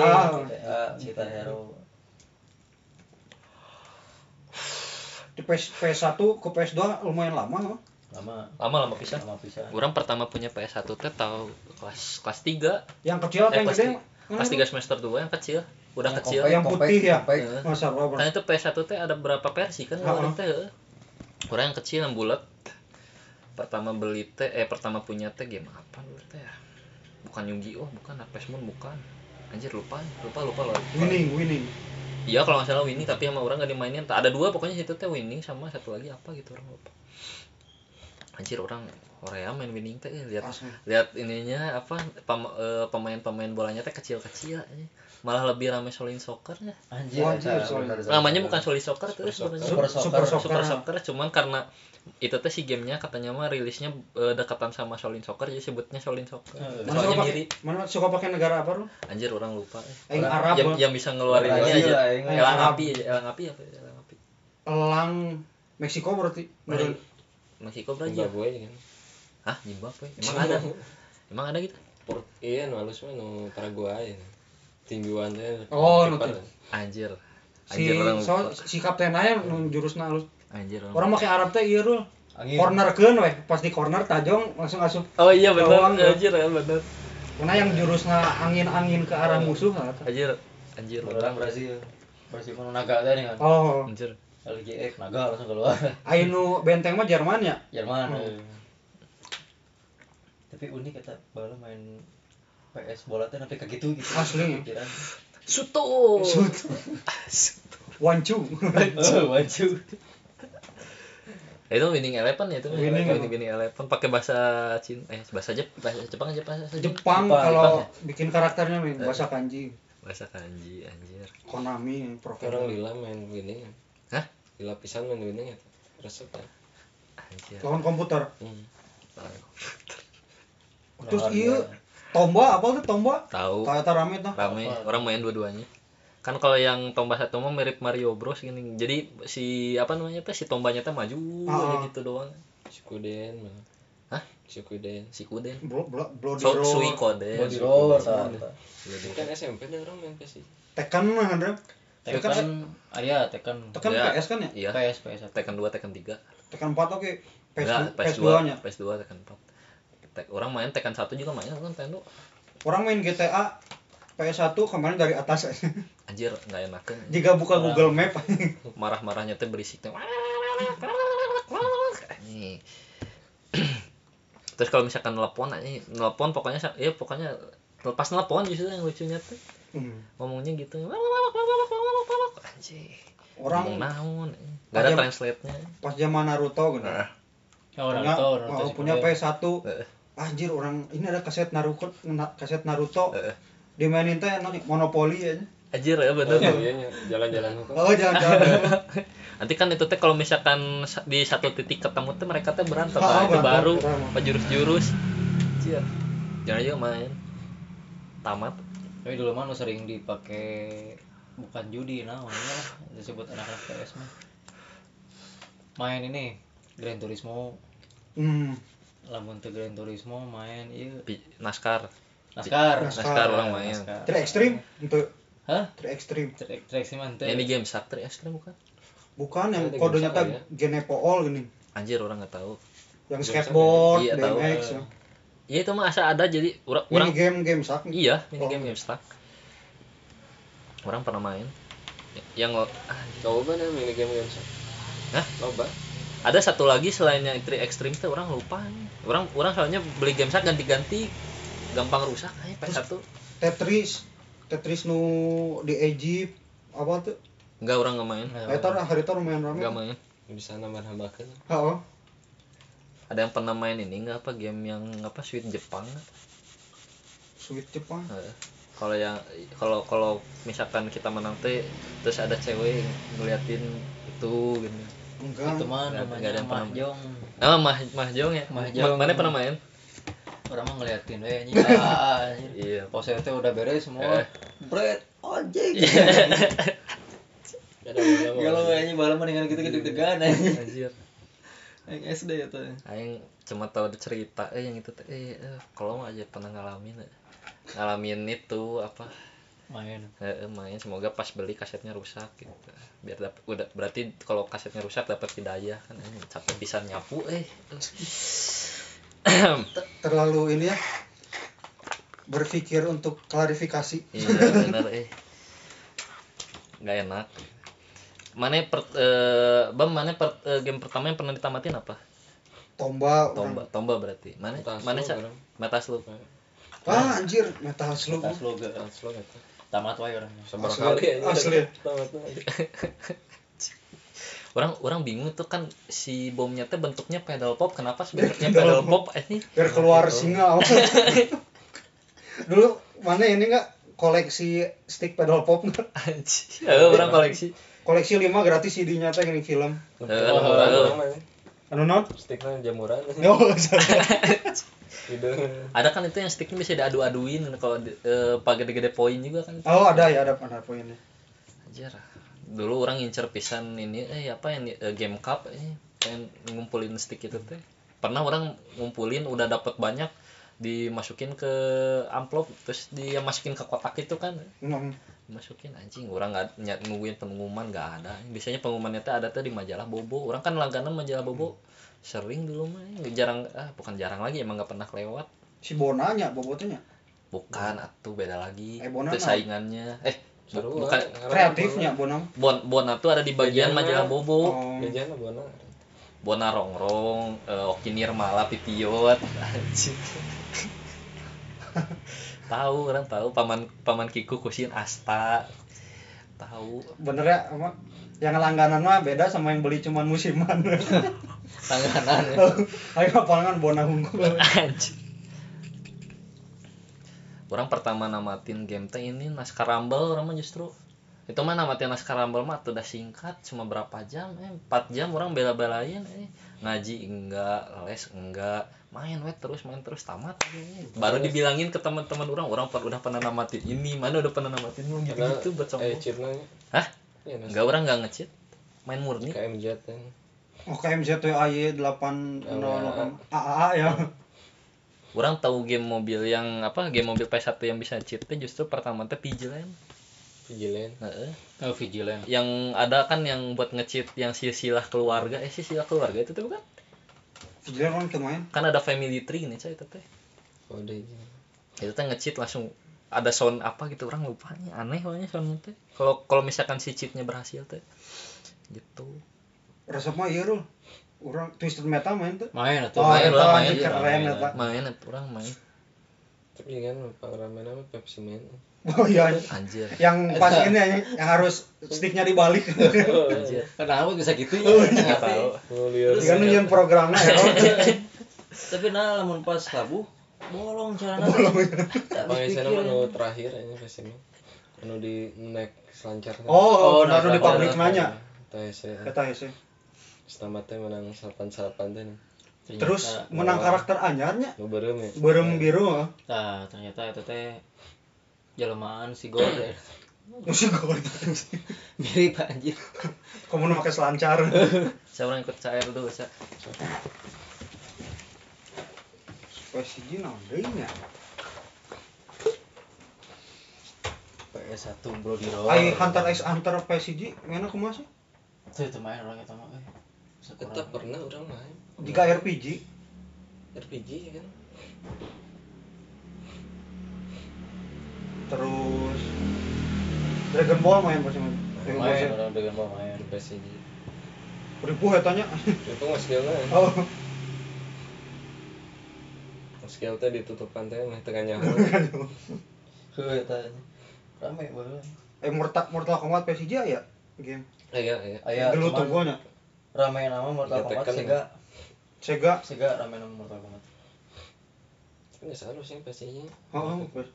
GTA, Hero. di PS PS1 ke PS2 lumayan lama loh. Lama. lama lama pisan Lama pisan. orang pertama punya PS1 teh tahu kelas kelas 3 yang kecil apa eh yang kelas, gede kelas 3 semester 2 yang kecil udah Yang kecil. Yang putih ya? Heeh. masa apa kan itu PS1 teh ada berapa versi kan? Ha-ha. orang teh orang yang kecil yang bulat. Pertama beli teh eh pertama punya teh game apa dulu teh? Ya bukan Yu-Gi Oh bukan Harvest Moon bukan. Anjir lupa lupa lupa loh winning winning. Iya kalau nggak salah winning tapi sama orang gak dimainin. Ada dua pokoknya situ teh winning sama satu lagi apa gitu orang lupa. Anjir orang Korea main winning teh eh, lihat lihat ininya apa pem- eh, pemain-pemain bolanya teh kecil-kecil aja. Malah lebih rame Solin Soccer. Ya Anjir, Oh, anjir, bener. namanya bukan Solin Soccer terus sebenarnya Super super Soccer. soccer Super Soccer. Cuman karena itu teh si gamenya katanya mah rilisnya eh, dekatan sama Solin Soccer jadi sebutnya Solin Soccer. Eh, mana suka soalnya mirip mana suka pakai negara apa lu anjir orang lupa. Eh. yang Orang- Arab. yang, yang bisa ngeluarin ini aja. yang elang api aja elang api apa ya? elang api. Elang Meksiko berarti? Meksiko Brazil. Zimbabwe kan. Hah Zimbabwe? Emang ada? Emang ada gitu? Port iya nu halus mah nu Paraguay tingguan teh Oh, nu anjir si anjir orang so, si kapten aya nu jurusna halus anjir orang orang pakai Arab teh ieu Rul. Angin. corner keun weh pas di corner tajong langsung asup oh iya benar anjir ya benar karena yang jurusna angin-angin ke arah musuh lah anjir anjir Orang Brazil. Brazil mah naga teh nih kan. oh anjir LGX naga langsung keluar. Ainu benteng mah Jerman ya Jerman. Hmm. eh. Tapi unik kata bala main PS bola teh sampai kayak gitu gitu. Asli. Pikiran. Suto Shoot. Wancu. Oh, waju. itu winning eleven ya itu Winning. winning, winning eleven pakai bahasa Cina eh bahasa Jep bahasa Jepang aja bahasa Jep Jepang Jepang, kalau Jepang bikin karakternya nih bahasa kanji. bahasa kanji anjir Konami orang profil. lila main winning Hah? lila pisan main winning ya resep ya anjir Lawan komputer. hmm. Terus Nah, iya Tomba apa tuh Tomba? tahu Toyota rame tuh. rame Apa? orang main dua-duanya kan kalau yang tomba satu mah mirip Mario Bros gini jadi si apa namanya teh si tombanya teh maju Ah. aja gitu doang Shikuden mah Hah? Shikuden si Kuden Blo, blo, Bloody so, Roar. Suikoden Body roar kan SMP nih orang main PS Tekken mah ada. Tekan aya Tekan Tekken Ya. PS kan ya? iya PS PS Tekken 2 Tekken 3 Tekken 4 oke. PS, Enggak, PS2 nya. PS2 Tekken 4 Tek, orang main Tekken 1 juga main kan Nintendo Orang main GTA PS1 kemarin dari atas anjir nggak enakan Jika buka Google Map marah-marahnya teh berisik teh Anjing. terus kalau misalkan nelpon ini nelpon pokoknya ya pokoknya lepas nelpon justru yang lucunya tuh Hmm. ngomongnya gitu anjing Orang ngomong naon nggak ada Pajam- translate-nya pas zaman Naruto gitu. Nah. Oh, punya, Naruto, oh, Naruto si punya Kuden. PS1 Eh. Anjir orang ini ada kaset Naruto na- kaset Naruto. Eh. dimainin teh monopoli aja. Anjir ya bener oh iya nya, jalan-jalan hukum oh jangan-jangan nanti kan itu teh kalau misalkan sa- di satu titik ketemu teh mereka teh berantem Ah, nah, itu baru jurus-jurus anjir. Jangan aja main. Tamat. Tapi dulu mah nu sering dipakai bukan judi nah namanya lah disebut anak-anak PS mah. Main ini Gran Turismo, hmm. Lamun teu Gran Turismo main ieu Pi- naskar NASCAR. Naskar. naskar orang main NASCAR. Tri ekstrim untuk Hah? tri ekstrim Trek trek sih mah teu. ini game Sakti ekstrim bukan bukan yang kodenya teh ya? Genepool gini anjir orang nggak tahu yang Game skateboard ya? Iya, tahu. BMX ya. Iya itu mah asa ada jadi orang mini orang game game sak iya mini Oh. game game stuck orang pernah main yang lo- ah, coba nih mini game game Hah? coba ada satu lagi selain yang tri ekstrim tuh orang lupa nih. Orang orang soalnya beli game sak ganti-ganti gampang rusak aja PS1 Tetris Tetris nu di Egypt apa tuh? Enggak orang nggak main. Eta hari itu lumayan rame. Enggak main. Bisa nambah-nambahkan Heeh. ada yang pernah main ini nggak apa game yang apa Sweet Jepang? Sweet Jepang? Eh, kalau yang kalau kalau misalkan kita menang teh terus ada cewek ngeliatin itu gitu enggak Itu mah ada namanya yang pernah- mahjong. ah mah mahjong ya Mahjong. Ma- mana pernah main Orang mah ngeliatin we anjing. Ah, iya Pose teh udah beres semua. Eh. Bread anjing. ada Kalau kayaknya bala mendingan gitu deg-degan aja. anjir Yang SD ya tuh. aing cuma tahu ada cerita eh yang itu eh, eh kalau mah aja pernah ngalamin eh. ngalamin itu apa Main. eh, eh, main semoga pas beli kasetnya rusak gitu biar dapat udah berarti kalau kasetnya rusak dapat hidayah kan eh, capek bisa nyapu eh terlalu ini ya berpikir untuk klarifikasi iya benar eh nggak enak mana per, eh, bam mana per, eh, game pertama yang pernah ditamatin apa tomba tomba tomba berarti mana Metaslo mana cak bareng. metas lu orang. ah anjir metal slug Tas logo. Aslo gitu. Tamat wae orangnya. Sabar Asli. kali. Asli. Tamat orang orang bingung tuh kan si bomnya teh bentuknya pedal pop kenapa sih bentuknya pedal pop eh ini biar keluar singa dulu mana ini nggak koleksi stick pedal pop nggak anjing eh, orang koleksi koleksi 5 gratis CD-nya teh ini film Eh, Jamuran eh. Anu non Sticknya jamuran. oh Gitu. ada kan itu yang sticknya bisa diadu-aduin kalau eh, pak gede-gede poin juga kan oh ada ya ada ada poinnya Anjir. Dulu orang ngincer pisan ini eh apa yang eh, game cup ini pengen ngumpulin stick itu teh. Pernah orang ngumpulin udah dapat banyak dimasukin ke amplop terus dia masukin ke kotak itu kan Hmm. Masukin anjing. Orang nggak nyat nungguin pengumuman nggak ada. Biasanya pengumumannya teh ada tuh di majalah bobo. Orang kan langganan majalah bobo. Sering dulu mah. Jarang ah bukan jarang lagi emang nggak pernah lewat si bonanya bobotnya bukan atuh beda lagi. Eh, Bona itu saingannya. Eh bu- Seru bukan. Kreatifnya bonam bon bona tuh ada di bagian Bagiannya. majalah bobo. Oh. Gajahnya bona. bona rongrong uh, oki nirmala pipiot. Anjing tahu orang tahu paman paman kiku kusin asta. Tahu. Bener ya apa yang langganan mah beda sama yang beli cuman musiman. Tanganan. ya. ayo apalkan bona anjing orang pertama namatin game teh ini naskah rumble orang mah justru. Itu mah namatin naskah rumble mah tuh udah singkat cuma berapa jam eh 4 jam orang bela-belain eh ngaji enggak les enggak. Main wet terus main terus tamat. Eh. baru dibilangin ke teman-teman orang orang per- udah pernah namatin ini mana udah pernah namatin lu? Gitu gitu buat eh sombong cheatnya. Hah? Iya, nas- enggak orang enggak ngecit main murni. KMJ oh KMZ AY 808 AAA ya. orang tahu game mobil yang apa game mobil PS1 yang bisa cheat justru pertama teh Vigilant Vigilant. Heeh. Oh, vigilant. yang ada kan yang buat ngecit yang silsilah keluarga eh silsilah keluarga itu tuh bukan Vigilant orang kemain kan ada family tree nih cah itu teh Oh, deh. itu teh ngecit langsung ada sound apa gitu orang lupa nih aneh pokoknya sound teh kalau kalau misalkan si cheatnya berhasil teh gitu resep mah iya Rul. orang twisted metal main tuh Main atuh. Oh, main lah, main. anjing keren eta main orang main Tapi kan pengalaman nama Pepsi Man. oh iya anjir yang pas ini yang, yang harus sticknya dibalik anjir Kenapa bisa gitu ya? nggak tahu Oh, liar. kan nunjukin programnya ya. Tapi nah lamun pas labu bolong carana. Bang Esen mah nu terakhir aja Pepsi Man. Anu di naik selancar. oh, Oh, nah, di pabrik nanya kata ya sih Selamatnya menang salapan-salapan teh. Terus menang karakter anyarnya Nu beureum ya. berem biru ah. Nah, ternyata itu teh jelmaan si Gordon. Musik gue Mirip anjir. kamu nu pakai selancar saya orang ikut cair dulu saya PSG naon deui nya PS1 Bro di ai Hunter x Hunter PSG mana kumaha sih Tuh itu main orang eta mah eh. Kita pernah orang main jika RPG RPG kan. terus Dragon Ball main pas main Dragon Ball Main orang dengan mau main. PSG. ribu ya tanya Itu nggak skillnya. oh Skill teh ditutupkan teh mah tengah nyaho. Heuh eta. Rame banget. eh Mortal Mortal Kombat PSG ya game Iya, iya. Aya dulu gua nya rame nama Mortal Iya, Kombat Tekken. Sega. Sega Sega rame nama Mortal Kombat. Nggak salah sih PSG-nya. oh, oh bos.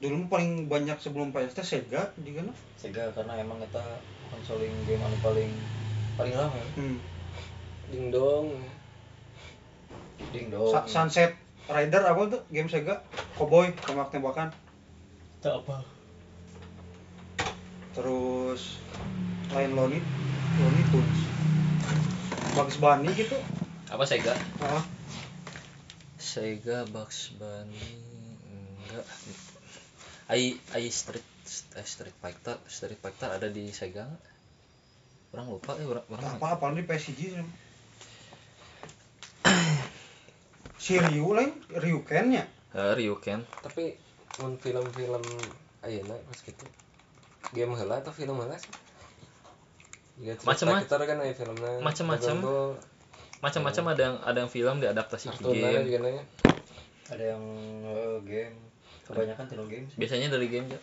dulu paling banyak sebelum PS teh Sega juga nah Sega karena emang eta konsoling game anu paling paling rame. hmm. Ding dong. Ding dong. Sa- Sunset Rider apa tuh game Sega Cowboy tembak-tembakan Tak apa. terus lain Looney Looney Tunes. Bugs Bunny gitu. Apa Sega? Ah Sega Bugs Bunny enggak. Ai ai Street eh, Street Fighter Street Fighter ada di Sega orang lupa eh orang, orang apa apa di PSG si Ryu lain Ryuken nya Eh, Ryuken tapi mun film-film ayeuna pas gitu. Game heula atau film heula sih Ya, kan filmnya. Dragon Ball, macam-macam ada yang ada yang film diadaptasi ke kartunnya game. juga nanya ada yang eh, game. Kebanyakan tino game sih. biasanya dari game ya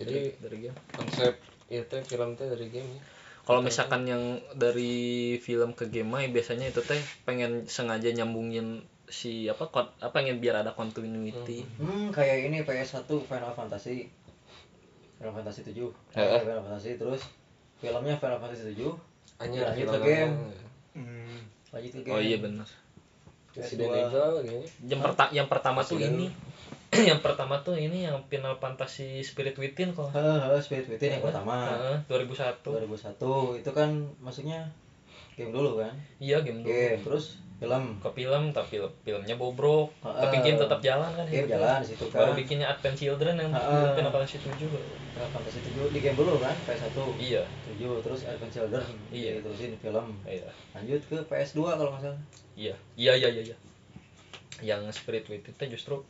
jadi dari game. konsep itu film teh dari game ya. Kalau misalkan yang dari film ke game mah biasanya itu teh pengen sengaja nyambungin si apa kon- apa pengen biar ada continuity. Hmm. Kayak ini PS1 Final Fantasy. Final Fantasy 7 Heeh. Final Fantasy terus filmnya Final Fantasy 7 hanya Lanjut film ke game. hmm. lanjut ke game oh iya benar Resident PS2. Evil yang perta yang pertama tuh Resident. ini. Yang pertama tuh ini yang Final Fantasy Spirit Within kok. Heeh, Spirit Within yang pertama. Heeh, 2001 2001 itu kan maksudnya game dulu kan? Iya game dulu. Game terus film. Ke film tapi filmnya bobrok. Heeh. tapi game tetap jalan kan game itu. jalan di situ baru kan bikinnya Advent Children yang Heeh. Final Fantasy 7 Final Fantasy 7 di game dulu kan PS1 iya. 7 terus Advent Children. Iya. terusin film. Iya. Lanjut ke PS2 kalau nggak salah. Iya. Iya iya iya iya. yang Spirit Within itu justru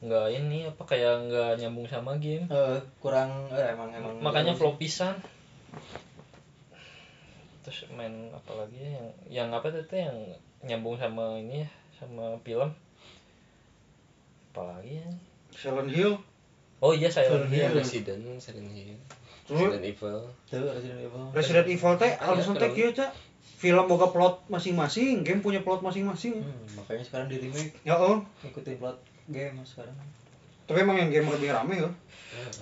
nggak ini apa kayak nggak nyambung sama game. Eh, kurang eh, emang emang makanya flow pisan. Terus main apa lagi ya? Yang yang apa tuh yang nyambung sama ini ya sama film. Apalagi ya? Silent Hill. Oh iya Silent Silent Hill. Hill. Resident Silent Hill? Resident Evil. Tuh Resident Evil. Resident Evil teh alasan teh film. kieu Cak. film boga plot masing-masing game punya plot masing-masing. Hmm, makanya sekarang di remake. Ya oh. Ngikutin plot game sekarang. Tapi emang yang game lebih rame ya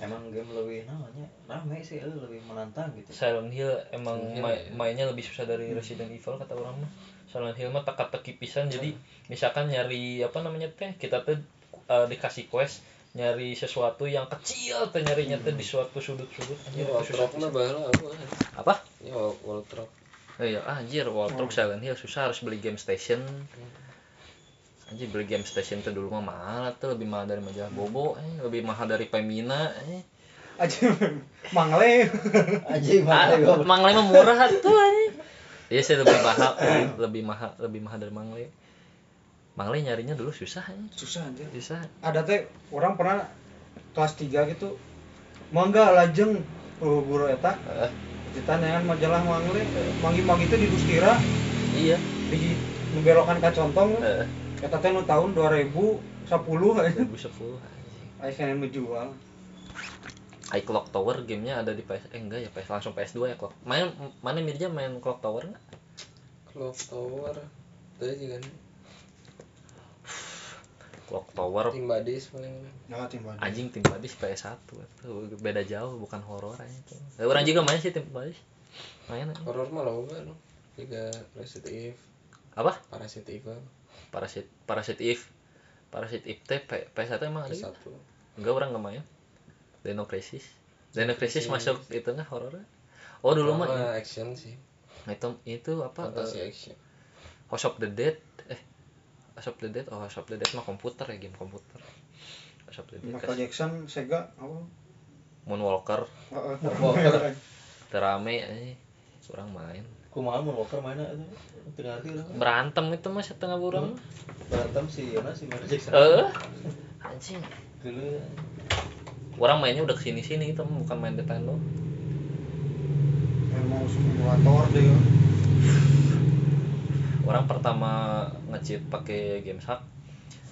emang game lebih namanya rame sih lebih menantang gitu. Silent Hill emang Silent Hill, ma- ya. mainnya lebih susah dari Resident Evil kata orang mah Silent Hill mah teka-teki pisan. Jadi misalkan nyari apa namanya teh kita tuh uh, dikasih quest nyari sesuatu yang kecil teh nyarinya teh di suatu sudut-sudut. Anjir wall itu susah baheula aku apa? Ini wall, truck Eh, iya anjir Wall Truck Silent Hill susah harus beli game station. Anjir beli game station tuh dulu mah mahal tuh lebih mahal dari majalah Bobo eh. lebih mahal dari Pemina eh. aja mangle. Anjing Ah, mana gua Mangle mah murah tuh anjing. Iya sih lebih mahal, lebih, mahal, lebih mahal dari Mangle. Mangle nyarinya dulu susah anjing. susah anjir Susah. ada teh orang pernah kelas 3 gitu mangga lajeng uh, guru eta Eh, ditanyakan majalah mangle mangi-mangi itu di Dustira iya. di membelokan ke contong Eh, eta teh nu tahun 2010 aja 2010 anjing. aya kena menjual I Clock Tower gamenya ada di PS eh enggak ya PS langsung PS2 ya Clock. Main mana Mirja main Clock Tower enggak? Clock Tower itu juga nih Clock Tower tim badis paling nah timbal anjing tim badis PS1 tuh beda jauh bukan horor aja tuh. Eh, orang juga main sih tim badis. Main horor mah loba no juga Resident Evil apa? Parasite Evil Parasit Parasit Eve. Parasit Eve teh P- PS1 emang ada gitu? satu Enggak orang nggak main. Dino Crisis. Dino Crisis Crisis. masuk itu nggak horor? Oh dulu mah Sama action sih itu itu apa? fantasi eh, action House of the Dead. Eh House of the Dead. Oh House of the Dead mah komputer ya game komputer. House of the Dead. Michael Jackson Sega apa Moonwalker. Heeh. Moonwalker. Terame eh kurang main. kumaha mun Walker mana itu teu ngerti lah Berantem itu mah setengah burung. berantem si Yana si Michael Jackson Eh anjing. dulu Orang mainnya udah ke sini sini itu bukan main Nintendo. mau simulator deh ya. Orang pertama nge-cheat pakai game hack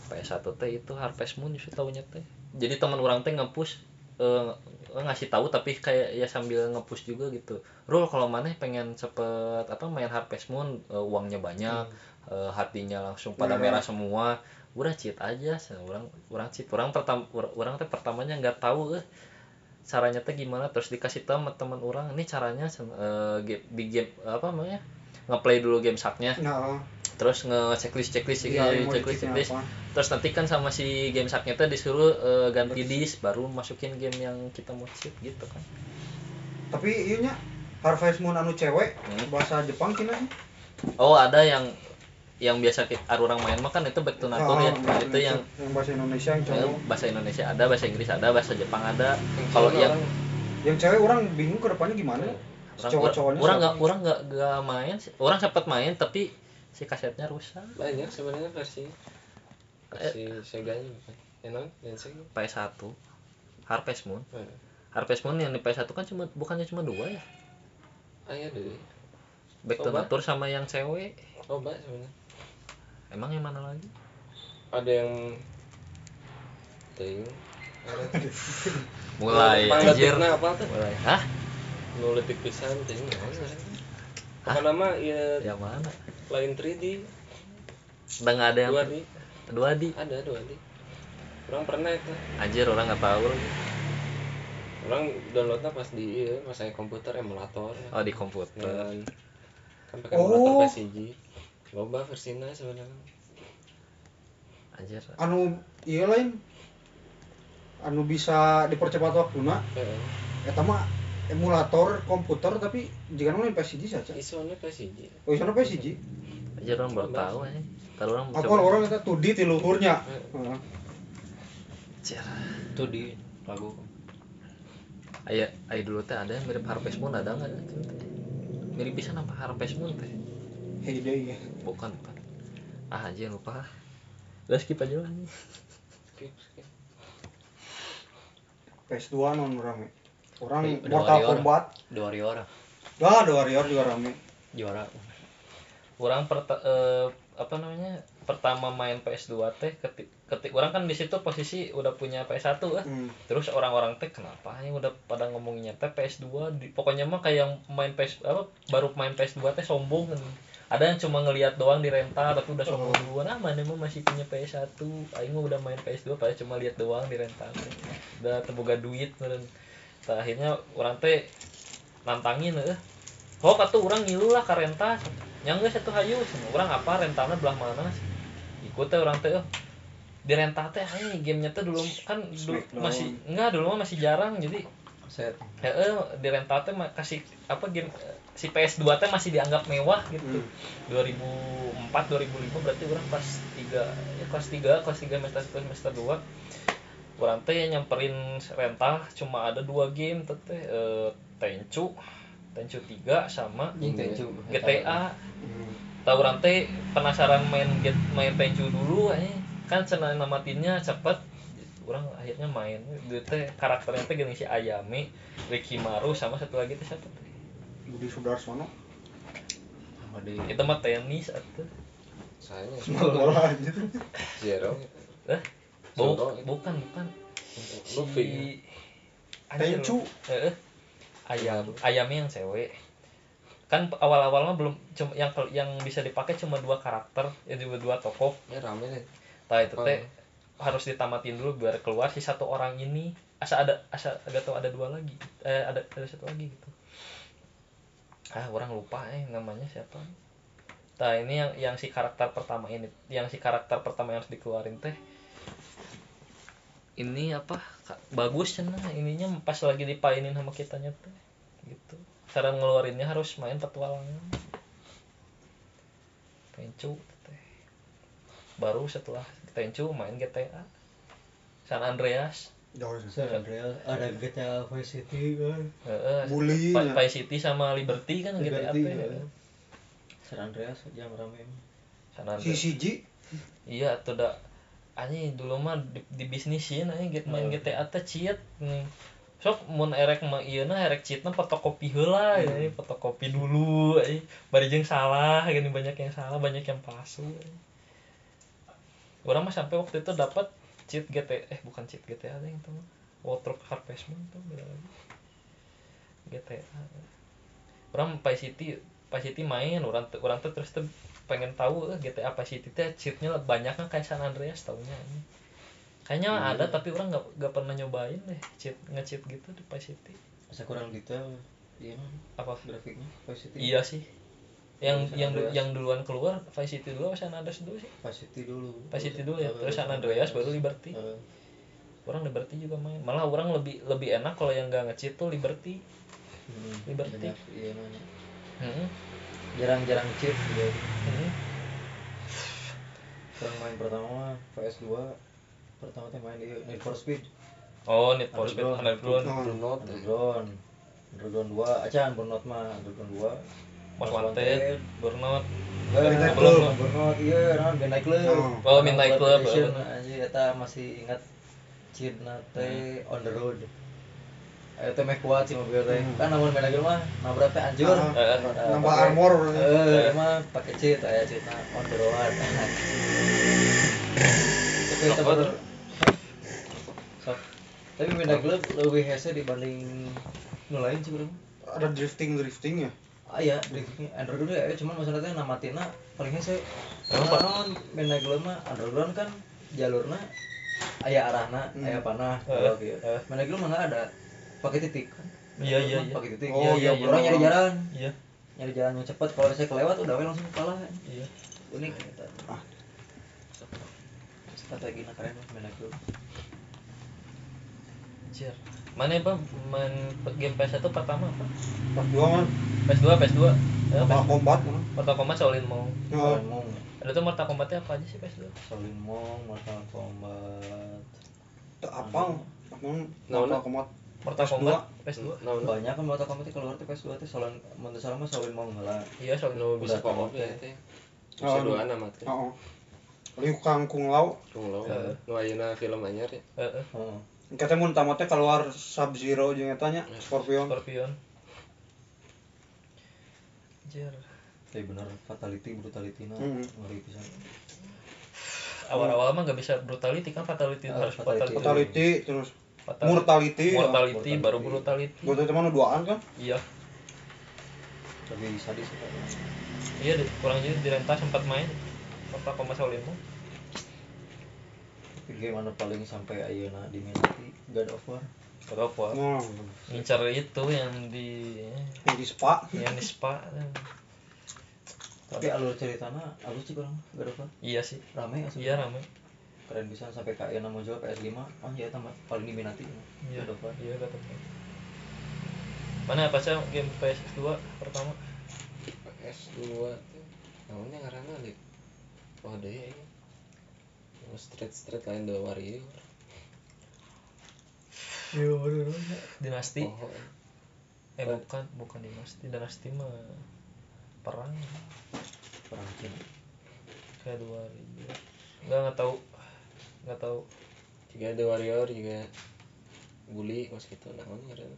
PS1 teh itu Harvest Moon justru tahunya teh jadi teman orang teh nge-push eh, ngasih tahu tapi kayak ya sambil nge-push juga gitu. Rul kalau mana pengen cepet apa main Harvest Moon eh, uangnya banyak eh, hatinya langsung pada Hmm. merah semua udah cheat aja orang orang cheat orang pertama orang teh pertamanya nggak tahu eh caranya teh gimana. Terus dikasih tahu sama teman orang ini caranya eh, ge- di game apa namanya ngeplay dulu game saknya nah terus nge checklist checklist iya, checklist checklist, diceknya checklist. apa. Terus nanti kan sama si game saknya teh disuruh eh, ganti disk baru masukin game yang kita mau cheat gitu kan. Tapi iya nya Harvest Moon anu cewek Hmm. bahasa Jepang kina oh ada yang yang biasa kita orang main mah kan itu back to nature ya. Ah, itu yang yang bahasa Indonesia yang eh, cowok bahasa Indonesia ada bahasa Inggris ada bahasa Jepang ada. Yang kalau yang orang- yang cewek orang bingung ke depannya gimana? Orang cowok-cowoknya orang siapa? nggak orang nggak nggak main orang sempat main tapi si kasetnya rusak. Banyak sebenarnya versi versi Sega nya enak dan Sega. PS1 Harvest Moon. Eh, Harvest Moon yang di PS1 kan cuma bukannya cuma dua ya? Ayah deh. Back to. Nature sama yang cewek. Coba sebenarnya emang yang mana lagi? Ada yang ting mulai. Anjir. Apa? Tuh mulai. Hah? Nu letik pisan ting apa nama? Ya. Yang mana? Lain 3D udah nggak ada yang 2D dua di ada 2D orang pernah itu. Anjir orang nggak tahu lagi. Orang downloadnya pas di iya, pas saya komputer emulator. Oh di komputer. Dan kan pakai Oh. emulator PCG loba versinya sebenarnya. Anjir. Anu iya lain anu bisa dipercepat waktu nak. Heeh. eta mah emulator komputer tapi jika lain PCG saja. Isone PCG oh sana PCG anjir orang baru tahu aja Ntar orang apa orang kita 2D ti luhurnya? Heeh. Heeh. Anjir. itu di lagu. Ayo, ayo dulu teh. Ada yang mirip Harvest Moon ada nggak? Mirip bisa apa Harvest Moon teh? Heyday ya Bukan, bukan. Ah anjir lupa. Udah skip aja lah. skip skip PS2 non rame orang udah Mortal Warrior. Kombat The Warrior ah The Warrior juga rame juara Orang perta eh, apa namanya? Pertama main PS2 teh ketik ketik orang kan di situ posisi udah punya PS1 lah. hmm. Terus orang-orang teh kenapa ya udah pada ngomonginnya teh PS2 di, pokoknya mah kayak yang main PS apa baru main PS2 teh sombong kan. Ada yang cuma ngelihat doang di rental tapi udah sombong duluan ah mana mah masih punya PS1. Aing mah udah main PS2 padahal cuma lihat doang di rental. Udah terbuka duit meureun. Tah, akhirnya orang teh nantangin eh. Oh kata orang ngilu lah ke rental. Yang geus satu hayu semua orang apa rentalnya belah mana ikut teh orang teh eh, di rental teh ay, gamenya teh dulu kan dulu masih enggak dulu mah masih jarang jadi set heeh di rental teh kasih apa game eh, si PS2 teh masih dianggap mewah gitu. 2004 2005 berarti orang kelas 3 ya kelas 3 kelas 3 semester 1 semester 2 orang teh yang nyamperin rental cuma ada dua game teh teh eh, Tenchu Tenchu 3 sama Anjing Tenchu. GTA Hmm. tahu orang teh penasaran main get main Tenchu dulu eh. Kan cenah namatinnya cepet. Orang akhirnya main. Itu teh karakternya teh gini si Ayame Rikimaru sama satu lagi teh siapa teh Budi Sudarsono. Sama di itu mah tenis atuh. Saya bola aja zero eh bu- Zoro. bukan bukan. Luffy si Tenchu. Heeh. ayam. Ayamnya yang cewek. Kan awal-awal mah belum cuma yang yang bisa dipakai cuma dua karakter ya dua dua tokoh. Ya rame nih Nah itu teh harus ditamatin dulu biar keluar si satu orang ini. Asa ada asa agak tahu ada dua lagi. Eh ada ada satu lagi gitu ah orang lupa eh namanya siapa? Nah ini yang yang si karakter pertama ini yang si karakter pertama yang harus dikeluarin teh. Ini apa? Bagus cenah ininya pas lagi dipainin sama kitanya teh gitu. Cara ngeluarinnya harus main petualangan. Tenchu teh. Baru setelah Tenchu main GTA San Andreas ada GTA Vice City kan Heeh, Bully, Pa- ya. Vice City sama Liberty kan GTA Liberty, teh ya. San Andreas yang rame. San si Andreas CG iya tuh dah anjing dulu mah di, di bisnisin anjing get main GTA teh cheat nih. Sok mun erek mah ieu na erek cheatna fotokopi heula ya fotokopi dulu anjing bari jeung salah gini banyak yang salah banyak yang palsu. Orang mah sampai waktu itu dapat cheat GTA eh bukan cheat GTA deh itu mah Water Harvest Moon tuh beda lagi. GTA orang Vice City Vice City main orang tuh orang tuh terus tuh pengen tahu eh, GTA Vice City teh cheatnya banyaknya kayak San Andreas taunya ini. Kayaknya Hmm. ada tapi orang nggak nggak pernah nyobain deh cheat nge-cheat gitu di Vice City. Masa kurang detail iya. Mah apa? Grafiknya Vice City. Iya sih yang yang yang duluan keluar Vice City dulu apa San Andreas dulu sih? Vice City dulu. Vice City dulu ya terus San Andreas baru Liberty. Eh, orang Liberty juga main. Malah orang lebih lebih enak kalau yang nggak nge-cheat tuh Liberty. Hmm, Liberty. banyak, iya Hmm. jarang-jarang cheat dia Hmm. Orang main pertama mah PS2 pertama teh main di Need for Speed. Oh need for speed Underground. underground. Ya. Underground. Underground 2 acan Burnout mah Underground 2 most wanted burnout Eh, Midnight belum, Club. Burnout iya Midnight Club Oh. Oh, Midnight Club, eh. anjir eta masih ingat cheat teh on the road Ayo teh meh kuat sih mobil teh. Kan namun Midnight Club mah nabrak teh anjur. Ah, Eh, Eh, nambah armor. Eh, emang pakai cheat aya cheat on the road. Tapi? Sok. Tapi Midnight Club lebih hese dibanding nu lain sih bro. Ada drifting drifting ya. Ah iya, drifting underground ya, cuman masalahnya nama tina paling hese. Emang, Pak? Midnight Club mah underground kan jalurna aya arahna, Hmm. aya panah, Eh, kalau gitu. eh. Midnight Club mah nggak ada pakai titik kan. Iya, iya, iya. Pakai titik. Oh, Iya, iya, iya, orang nyari jalan, iya nyari jalan yang cepat. Kalau saya kelewat udah langsung kalah. iya Unik gitu. Ah. Strategi keren Midnight Club. Anjir. Mana apa main game PS1 pertama apa? Pas dua mah PS2, PS2. Ya, Mortal PS2. Kombat mana. Mortal Kombat Shaolin Mong. Oh, Solin Mong, Ada tuh Mortal Kombatnya apa aja sih PS2? Solin Mong, Mortal Kombat. tak apa? Apa? Nah, Mortal nah. Kombat. Mortal PS2. Kombat PS2. Nah. Banyak kan Mortal Kombat keluar tuh PS2 teh Solin mun teu salah mah Solin Mong heula. Iya, Shaolin Mong. bisa tahu. ya. Oh, Bisa dua nama teh. Oh. Liu Kang Kung Lao. Kung Lao. Heeh. Nu ayeuna film anyar ya. Heeh. Heeh. Kata mun tamat teh keluar Sub Zero jeung eta nya Scorpion. Scorpion. Anjir. Tapi bener fatality brutality na Hmm. ngeri pisan. Awal-awal mah gak bisa brutality kan fatality Ah, harus fatality. Fatality terus Fatality. Mortality. ya. Mortality Mortality. baru brutality. Teh mana duaan kan? Iya. Lebih sadis kan. Iya, kurang jadi di rentas sempat main. Mortal Kombat Game mana paling sampai ayeuna diminati God of War. God of War. Oh, Ngincar itu yang di yang di spa. yang di spa. Tapi alur ceritana alus sih kurang God of War. Iya sih. Rame asli. Iya ramai. Keren bisa sampai ke ayeuna muncul PS5. Ah ya tambah paling diminati. Iya. God of War. Iya God of War. Mana apa sih game PS2 pertama? PS2 teh. Namanya ngaranna li. Oh deui ya. Nu street street lain The Warrior. Iya, bener Dinasti. Oh, Eh bukan, bukan dinasti. Dinasti mah perang Perang Cina. kayak dua ribu. Enggak enggak tahu. Enggak tahu. juga The Warrior juga bully kos gitu naon ngaranna.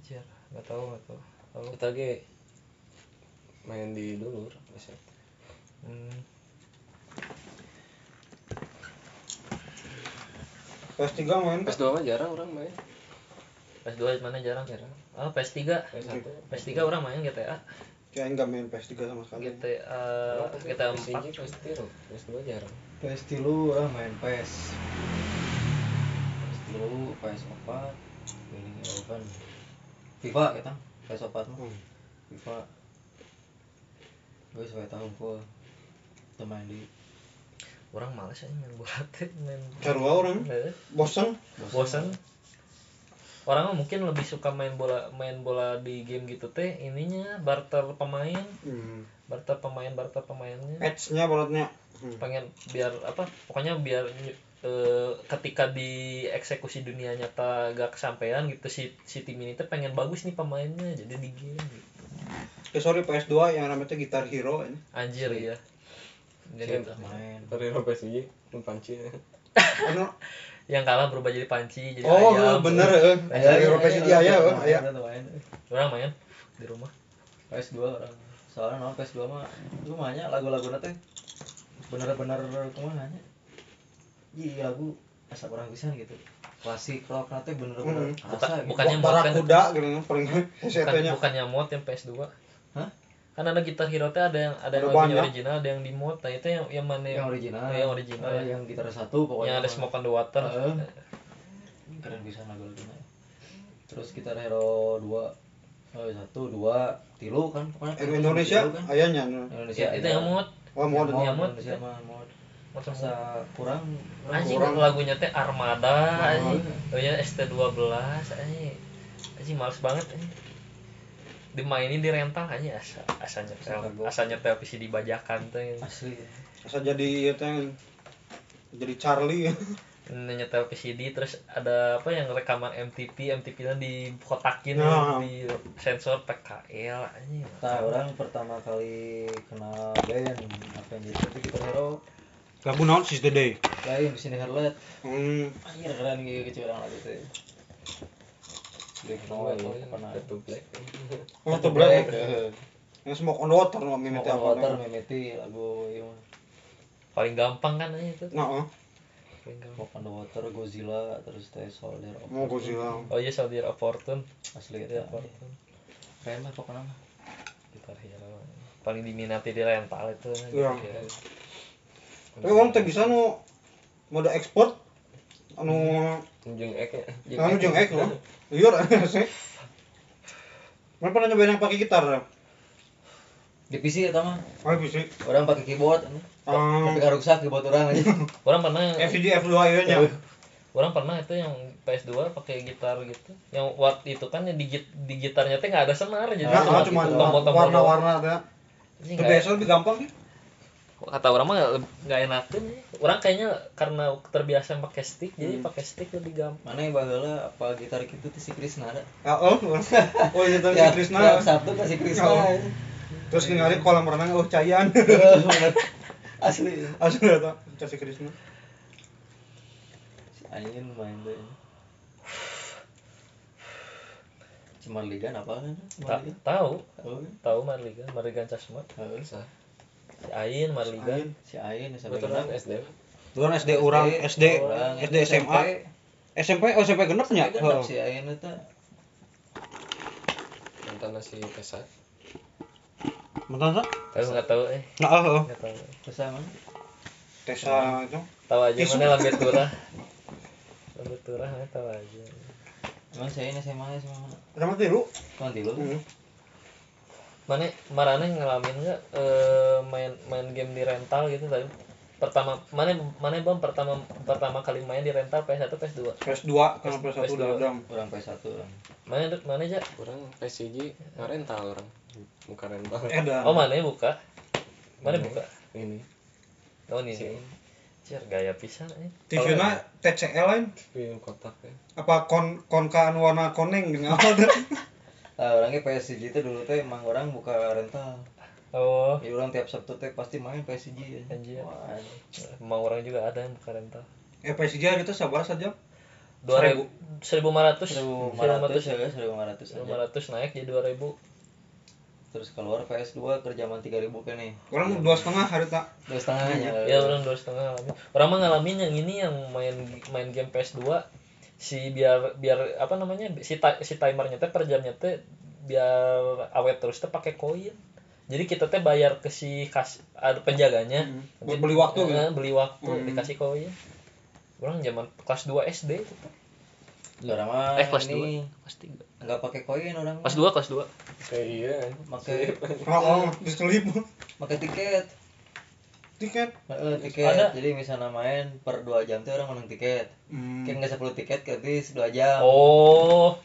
Anjir, enggak tahu, enggak tahu. Tahu. Kita ge main di dulur biasa. Hmm. PS3 main kan? PS2 mah jarang orang main. PS2 mana jarang? Jarang. Ah, PS3. PS1. PS3 orang main GTA. Kayak enggak main PS3 sama sekali. GTA GTA 4. PS3 PS2 jarang. PS tilu orang main PS. PS tilu, PS 4, Winning Eleven. FIFA kita, PS 4 mah. Hmm. FIFA. Gue sampai tahun full. Kita main di Orang males aja main bola teh, main. Sarua orang bosan. bosan. Orang mungkin lebih suka main bola main bola di game gitu teh ininya barter pemain, Hmm. barter pemain, barter pemainnya. Patch-nya baratnya. Hmm. pengen biar apa pokoknya biar eh, ketika di eksekusi dunia nyata gak kesampaian gitu si si tim ini tuh pengen bagus nih pemainnya jadi di game gitu. Eh sorry PS2 yang namanya Guitar Hero ini. anjir ya jadi main. Dari PSG nu panci. Anu, yang kalah berubah jadi panci jadi oh ayam bener eh. Guitar Hero PS3 aya eh, aya. Kita main. orang main di rumah PS2 orang. Soalnya non PS2 mah itu mah nya lagu-lagu teh bener-bener kumaha nya. Iya lagu asa orang pisan gitu. Klasik rock teh bener-bener Hmm. Bukan- asa gitu. bukannya mod kan Barakuda gitu kan paling bukan, bukannya mod yang PS2 Hah? Kan ada gitar hero teh ada yang ada yang Ada lagunya original ada yang di mod nah itu yang yang mana yang original. yang original Eh, yang gitar satu pokoknya. yang ada smoke on the water Heeh. keren bisa lagu-lagunya terus gitar hero 2 oh, satu dua tilu kan pokoknya Eh, Indonesia kan ayahnya. Indonesia Ya, itu yang mod Oh, mod. Yang yang mod. Indonesia mah mod masa kurang anjing kurang. lagunya teh Armada Oh, anjing iya. oh ya ST12 anjing anjing males banget anjing dimainin di rental aja asa asa nyetel asa nyetel. PC dibajakan teh asli. Asa jadi ya teh jadi Charlie. Nyetel PCD terus ada apa yang rekaman MTP MTP nya dikotakin Nah. di sensor PKL anjing. Nah orang pertama kali kenal band apa yang itu Guitar Hero lagu naon sis the day. Lain di sini Harlet hmm. anjir keren gitu kecil orang lagu teh Black Noise apa nah Itu black. oh black. Heeh. yang smoke on the water no mimiti apa Water Mimiti lagu mah. paling gampang kan aja itu. Nah oh. paling gampang. Smoke on Water Godzilla terus teh Soldier of mau gue sih oh iya Soldier of Fortune. Asli of Fortune. Keren mah pokoknya mah. Guitar Hero. Paling diminati di rental itu. Iya. Tapi orang teh bisa nu mode ekspor anu Ujung ek ya. anu jeung ek no iya sih Mana pernah nyobain yang pakai gitar? di PC eta mah Oh, bisa. orang pakai keyboard. Ah. tapi karuksak keyboard orang aja orang pernah FCD F2 ieu nya. orang pernah itu yang PS2 pakai gitar gitu yang waktu itu kan yang di, git- di gitarnya teh nggak ada senar jadi Nah, cuma cuma warna-warna. Ini Itu biasa lebih gampang sih. Kata orang mah nggak- ya. orang kayaknya karena terbiasa pakai stick jadi Hmm. pakai stick lebih gampang mana yang baheula apa gitar gitu tuh si Krisna ada Ah, oh. Oh, itu si Ya, Krisna. yang satu kan si Krisna Oh. Terus ningali kolam renang oh cayan. Bener. asli Asli eta, Ca si Krisna. si Ayin main deh Cuma ligan apa kan? Tahu Tahu kan? tahu Marligan Marligan Casmat Tahu. Si Ain Marligan Si sampai Kebetulan genep. SD. Duluan SD urang, SD, Orang SD SMA. SMP, oh SMP genep nya. SMP genep si Ayin itu Mantan si Tesa. Mantan sa? tahu nggak tahu eh Nah, oh, oh. nggak tahu bersama Tesa itu. tahu aja mana lambe turah lambe turah mana tahu aja Emang saya ini SMA nya SMA mana? Sama tilu. Nanti lu. Hmm. mana marane ngalamin nggak eh, main main game di rental gitu tadi pertama mana mana bang pertama pertama kali main di rental PS1 PS2 PS2 karena PS1 udah ada. Orang PS1 orang. mana mana aja Orang PSG rental orang. Bukan rental. Eh, ada. oh mana buka mana buka Ini. oh ini Ciar gaya pisan eh. TV-na TCL lain. Film kotak ya. Apa kon konkaan warna koneng dengan apa? Nah, orangnya PSG itu dulu teh emang orang buka rental. Oh Jadi orang tiap Sabtu teh pasti main PSG ya. Anjir. Wah, mau orang juga ada yang buka rental Eh PSG itu sabar saja. dua ribu seribu lima ratus 1500 ya, 1500 aja. lima ratus naik jadi dua ribu Terus keluar PS2 ke zaman 3000 kan nih. Orang dua setengah hari tak. Dua setengahnya. ya orang dua setengah ngalamin orang mah ngalamin yang ini yang main main game PS2 si biar biar apa namanya si ti- si timernya teh per jamnya teh biar awet terus teh pakai koin jadi kita teh bayar ke si kas ada penjaganya Hmm. Buat beli waktu Eh, gitu? beli waktu Hmm. dikasih koin orang zaman kelas 2 SD itu. Orang mah eh kelas ini 2 kelas 3 nggak pakai koin orang. kelas 2 kelas 2 Kayak iya. Pakai Oh, oh diselip. pakai tiket. Tiket. Heeh, tiket. Ada. Jadi misalnya main per 2 jam tuh orang menang tiket. Hmm. Kan nggak 10 tiket ke habis 2 jam. oh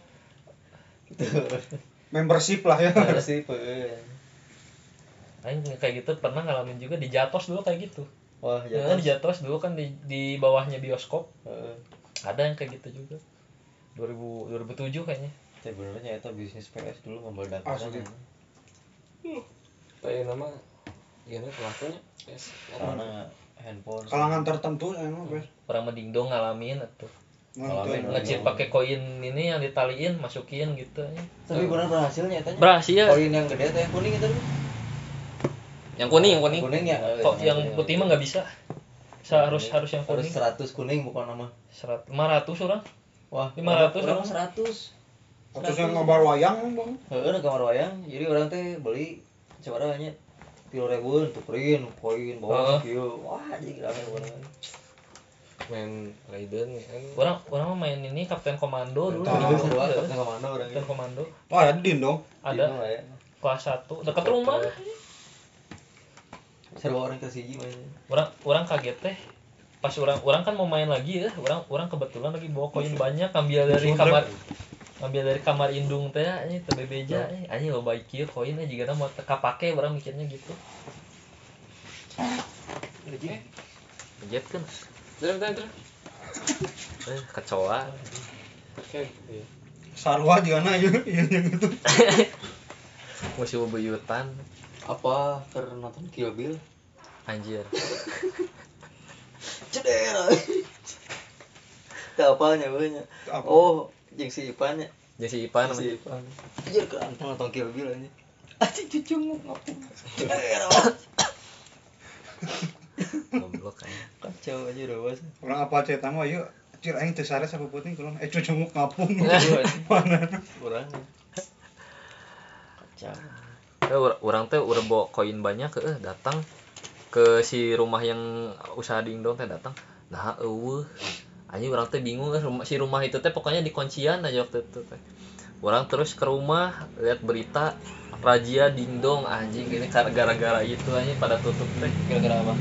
Gitu. Membership lah ya. Ada sih, pe. Aing kayak gitu pernah ngalamin juga di Jatos dulu kayak gitu Wah, Ya, di jatuh. Jatos dulu kan di di bawahnya bioskop Heeh. ada yang kayak gitu juga 2000 2007 kayaknya Tapi benernya itu bisnis PS dulu membedak Asli. Tapi nama gini pelakunya. Yes. Karena handphone. Kalangan tertentu ya emang guys. orang medingdong ngalamin atau ngecip pakai koin ini yang ditaliin masukin gitu ya. Tapi benar berhasilnya tanya. berhasil Koin yang gede atau yang kuning itu? Yang kuning yang kuning Kuning ya. kok yang putih mah nggak bisa harus harus yang harus kuning 100 kuning bukan nama. serat 500 orang Wah, 500 orang orang. 100. Terus yang ngobar wayang bang. Heeh, kamar wayang. Jadi orang teh beli coba hanya tiga ribu untuk print koin bawa kieu. Wah, jadi rame banget. Main Raiden kan. orang orang mah main ini Kapten Komando dulu kapten komando orang Kapten Komando Oh ada din dong. ada ya. kelas 1 dekat rumah Serba orang ke siji mainnya. orang orang kaget teh. Pas orang orang kan mau main lagi ya. Orang orang kebetulan lagi bawa koin banyak ambil dari kamar ngambil dari kamar indung teh ini teu bebeja eh anjing lo baik kieu koin eh jigana mau teka pake orang mikirnya gitu. Jet kan? Terus terus eh kecoa. Oke. iya. sarwa juga na ieu ieu yang itu. Musuh bebuyutan apa karena nonton Kill Bill anjir. Cedera. Tak apanya banyak Apa? oh yang si Ipannya jadi Ipan si Ipan. Anjir kan. Nonton Kill Bill aja. Anjing cucu mau ngapain cedera goblok kan. Kacau aja udah bos. Orang apa cerita mah ieu cir aing teu sare sapuputing kulon. Eh cucunguk ngapung. Iya, mana? Kurang. Kacau Eh, orang teh udah bawa koin banyak eh datang ke si rumah yang usaha dingdong teh datang. Nah eueuh. Anjing orang teh bingung rumah si rumah itu teh pokoknya di kuncian aja waktu itu teh. Orang terus ke rumah lihat berita razia dingdong anjing ini gara-gara itu anjing pada tutup teh. Kira-kira apa?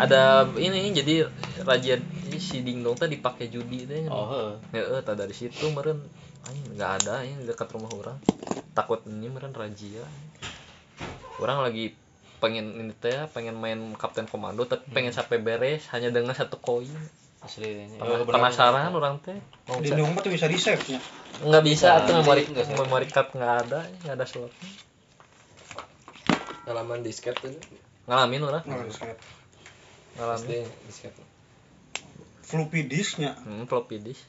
Ada ini jadi razia si dingdong teh dipakai judi teh. Oh ya eh tak dari situ meren anjing nggak ada ini dekat rumah orang. Takut ini meren razia orang lagi pengen ini teh ya, pengen main kapten komando tapi pengen sampai beres hanya dengan satu koin. Asli ini. Pena- penasaran orang teh. Mau di mah tuh bisa di save nya. Nggak bisa tuh memory nggak sih. memory card nggak ada nggak ada slotnya Halaman disket tuh. ngalamin orang. Nah, save. ngalamin. Disket. floppy disknya. Hmm, floppy disk.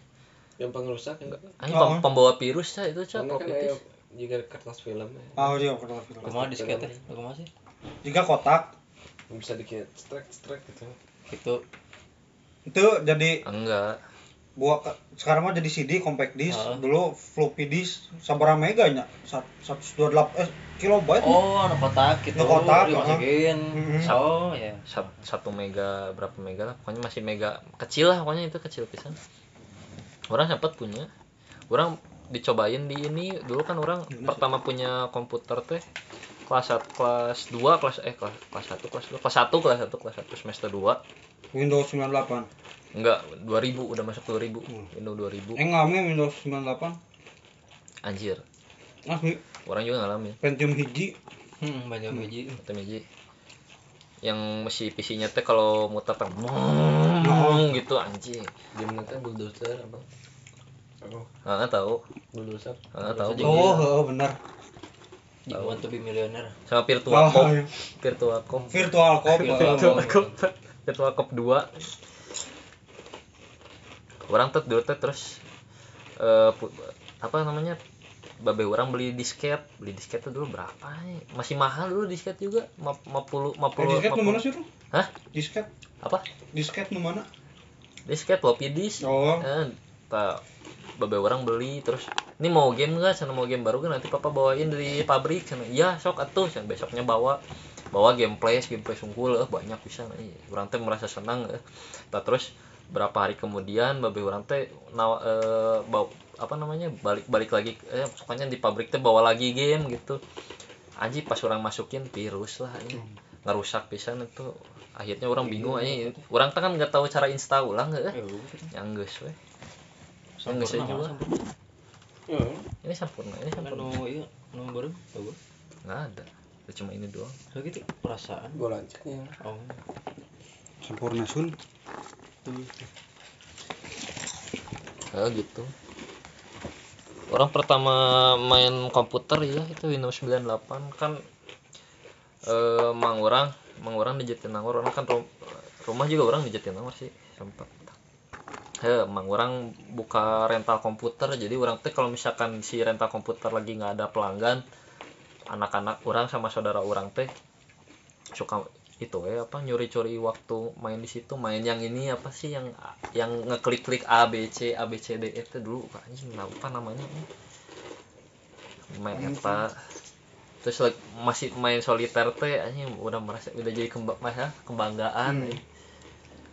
Yang pengrusak ya. Anjing Oh. pem- pembawa virus ya itu cah kan floppy disk. juga kertas film ya. ah iya pernah film. Kumaha disket teh kumaha sih jika kotak. Bisa dikit strek strek gitu. itu. Itu jadi enggak. Buat sekarang mah jadi CD compact disc Ah. dulu floppy disk sabaraha mega nya Sat- 128 eh kilobyte. Oh anu kotak gitu. Nu kotak, dimasukin Mhm. oh ya Sat- satu mega berapa mega lah. Pokoknya masih mega kecil lah pokoknya itu kecil pisan. Orang sempat punya. Orang dicobain di ini dulu kan orang pertama punya komputer teh kelas kelas 2 kelas eh kelas kelas 1 kelas 2 kelas 1 kelas 1 kelas 1 semester 2 Windows 98 enggak 2000 udah masuk 2000 Hmm. Windows 2000 eh ngalamin Windows 98 anjir. Asli. Orang juga ngalamin. Pentium hiji hmm banyak biji Kata Miji yang masih PC-nya teh kalau muter teh mmm, gitu anjing. Game nanti bulldozer apa? Oh, nggak tahu. Bulldozer. nggak tahu. Oh heeh, bener you want to be millionaire. Sama virtual Oh, cop. iya. virtual cop. Virtual cop Virtual virtual cop. Virtual cop 2 orang tuh dulu terus eh pu- apa namanya babe orang beli disket. Beli disket tuh dulu berapa nih? Masih mahal dulu disket juga. 50 Eh, 50 disket nu mana sih tuh? Hah? Disket, apa? Disket nu mana? disket floppy disk. Oh, eh, tak babe orang beli terus ini mau game nggak? Sana mau game baru kan nanti papa bawain dari pabrik sana. Iya sok atuh. Sana besoknya bawa bawa gameplay gameplay sungkul. Eh, banyak bisa nih orang teh merasa senang eh. Tak terus berapa hari kemudian babe orang teh nawa, eh, bawa apa namanya balik balik lagi eh pokoknya di pabrik teh bawa lagi game gitu. Anjing pas orang masukin virus lah ini ngerusak pisan itu akhirnya orang bingung aja orang teh kan nggak tahu cara install ulang eh. Eh, yang geus we yang geus we juga Hmm. ini sempurna ini ieu nu bareng tahu nggak ada Itu cuma ini doang. Kayak gitu perasaan. Gue lanjutnya. oh. Sempurna sun. ya gitu. Orang pertama main komputer ya itu Windows 98 kan eh mang orang mang orang di Jatinangor orang kan ru- rumah juga orang di Jatinangor sih sempat ya mang orang buka rental komputer jadi orang teh kalau misalkan si rental komputer lagi nggak ada pelanggan anak-anak orang sama saudara orang teh suka itu ya apa nyuri-curi waktu main di situ main yang ini apa sih yang yang ngeklik-klik A B C A B C D E itu dulu anjing apa namanya main apa terus like, masih main soliter teh anjing udah merasa udah jadi kemba, masa kebanggaan Hmm. eh.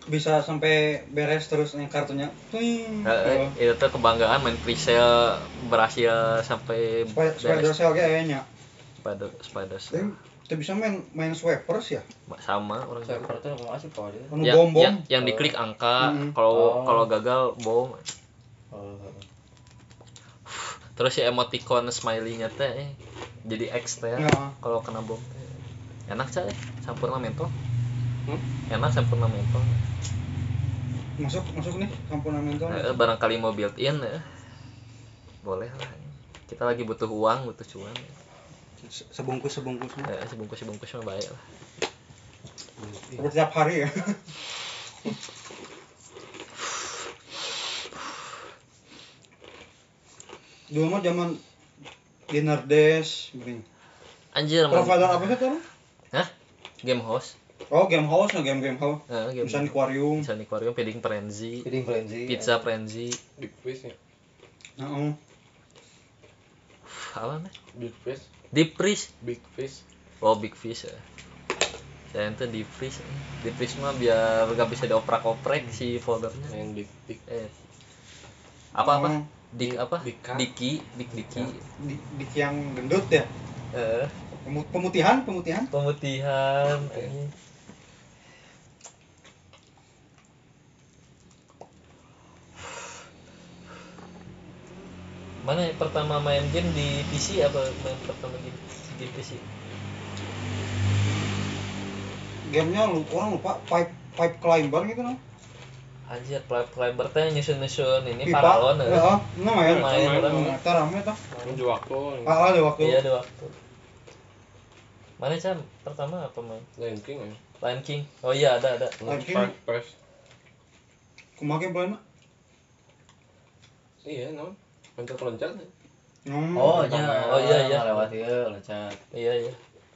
Bisa sampai beres terus yang kartunya. Tuing. Eh, eh, itu tuh kebanggaan main presale berhasil sampai Spider Spider Cell kayaknya. spider spider Tapi kita bisa main main swipers ya. sama orang juga. pernah mau asih pak dia Anu yang, bom bom. yang, yang diklik angka Mm-mm. kalau Oh. kalau gagal bom oh terus si emoticon smiley-nya teh eh, jadi X teh Ya. kalau kena bom enak cah eh. sampurna mentol Hmm? enak sampurna mentol? Masuk masuk nih sampurna mentol. Eh, barangkali mau built in ya. Boleh lah. Kita lagi butuh uang butuh cuan. Se- sebungkus sebungkus eh, sebungkus sebungkus mah baik lah. Seperti tiap hari ya? Dulu mah zaman dinner dash begini. Anjir provider apa sih tuh Hah? game host oh game house nah game game house. Eh, game bisa di aquarium. Bisa aquarium feeding frenzy. Feeding frenzy. pizza frenzy. Big fish ya. Nah, oh. apa nih big fish. Deep freeze. Big fish. Oh big fish ya. Saya itu deep freeze. Deep freeze mah biar gak bisa dioprak oprek si foldernya. Yang big big. Eh. Apa apa? Oh. dik apa? Dika. diki dik diki. Di, di yang gendut ya? Eh. Pemu- pemutihan pemutihan? Pemutihan anjing. Mana yang pertama main game di PC apa main pertama game di PC gamenya lu orang lupa pipe pipe climber gitu no? Anjir play climber teh nyusun nyusun ini pipa. paralon ya ya oh, nah main Main, main. Orang. Eta rame tah. Waktu ah ada waktu. Iya ada waktu. Mana cam pertama apa main? Lion King ya. Lion King. Oh iya ada ada. Lion King. Park Press. Kumake plan iya non loncat loncat hmm. Oh, nya. Oh, iya, iya. Lewat ieu loncat. iya iya.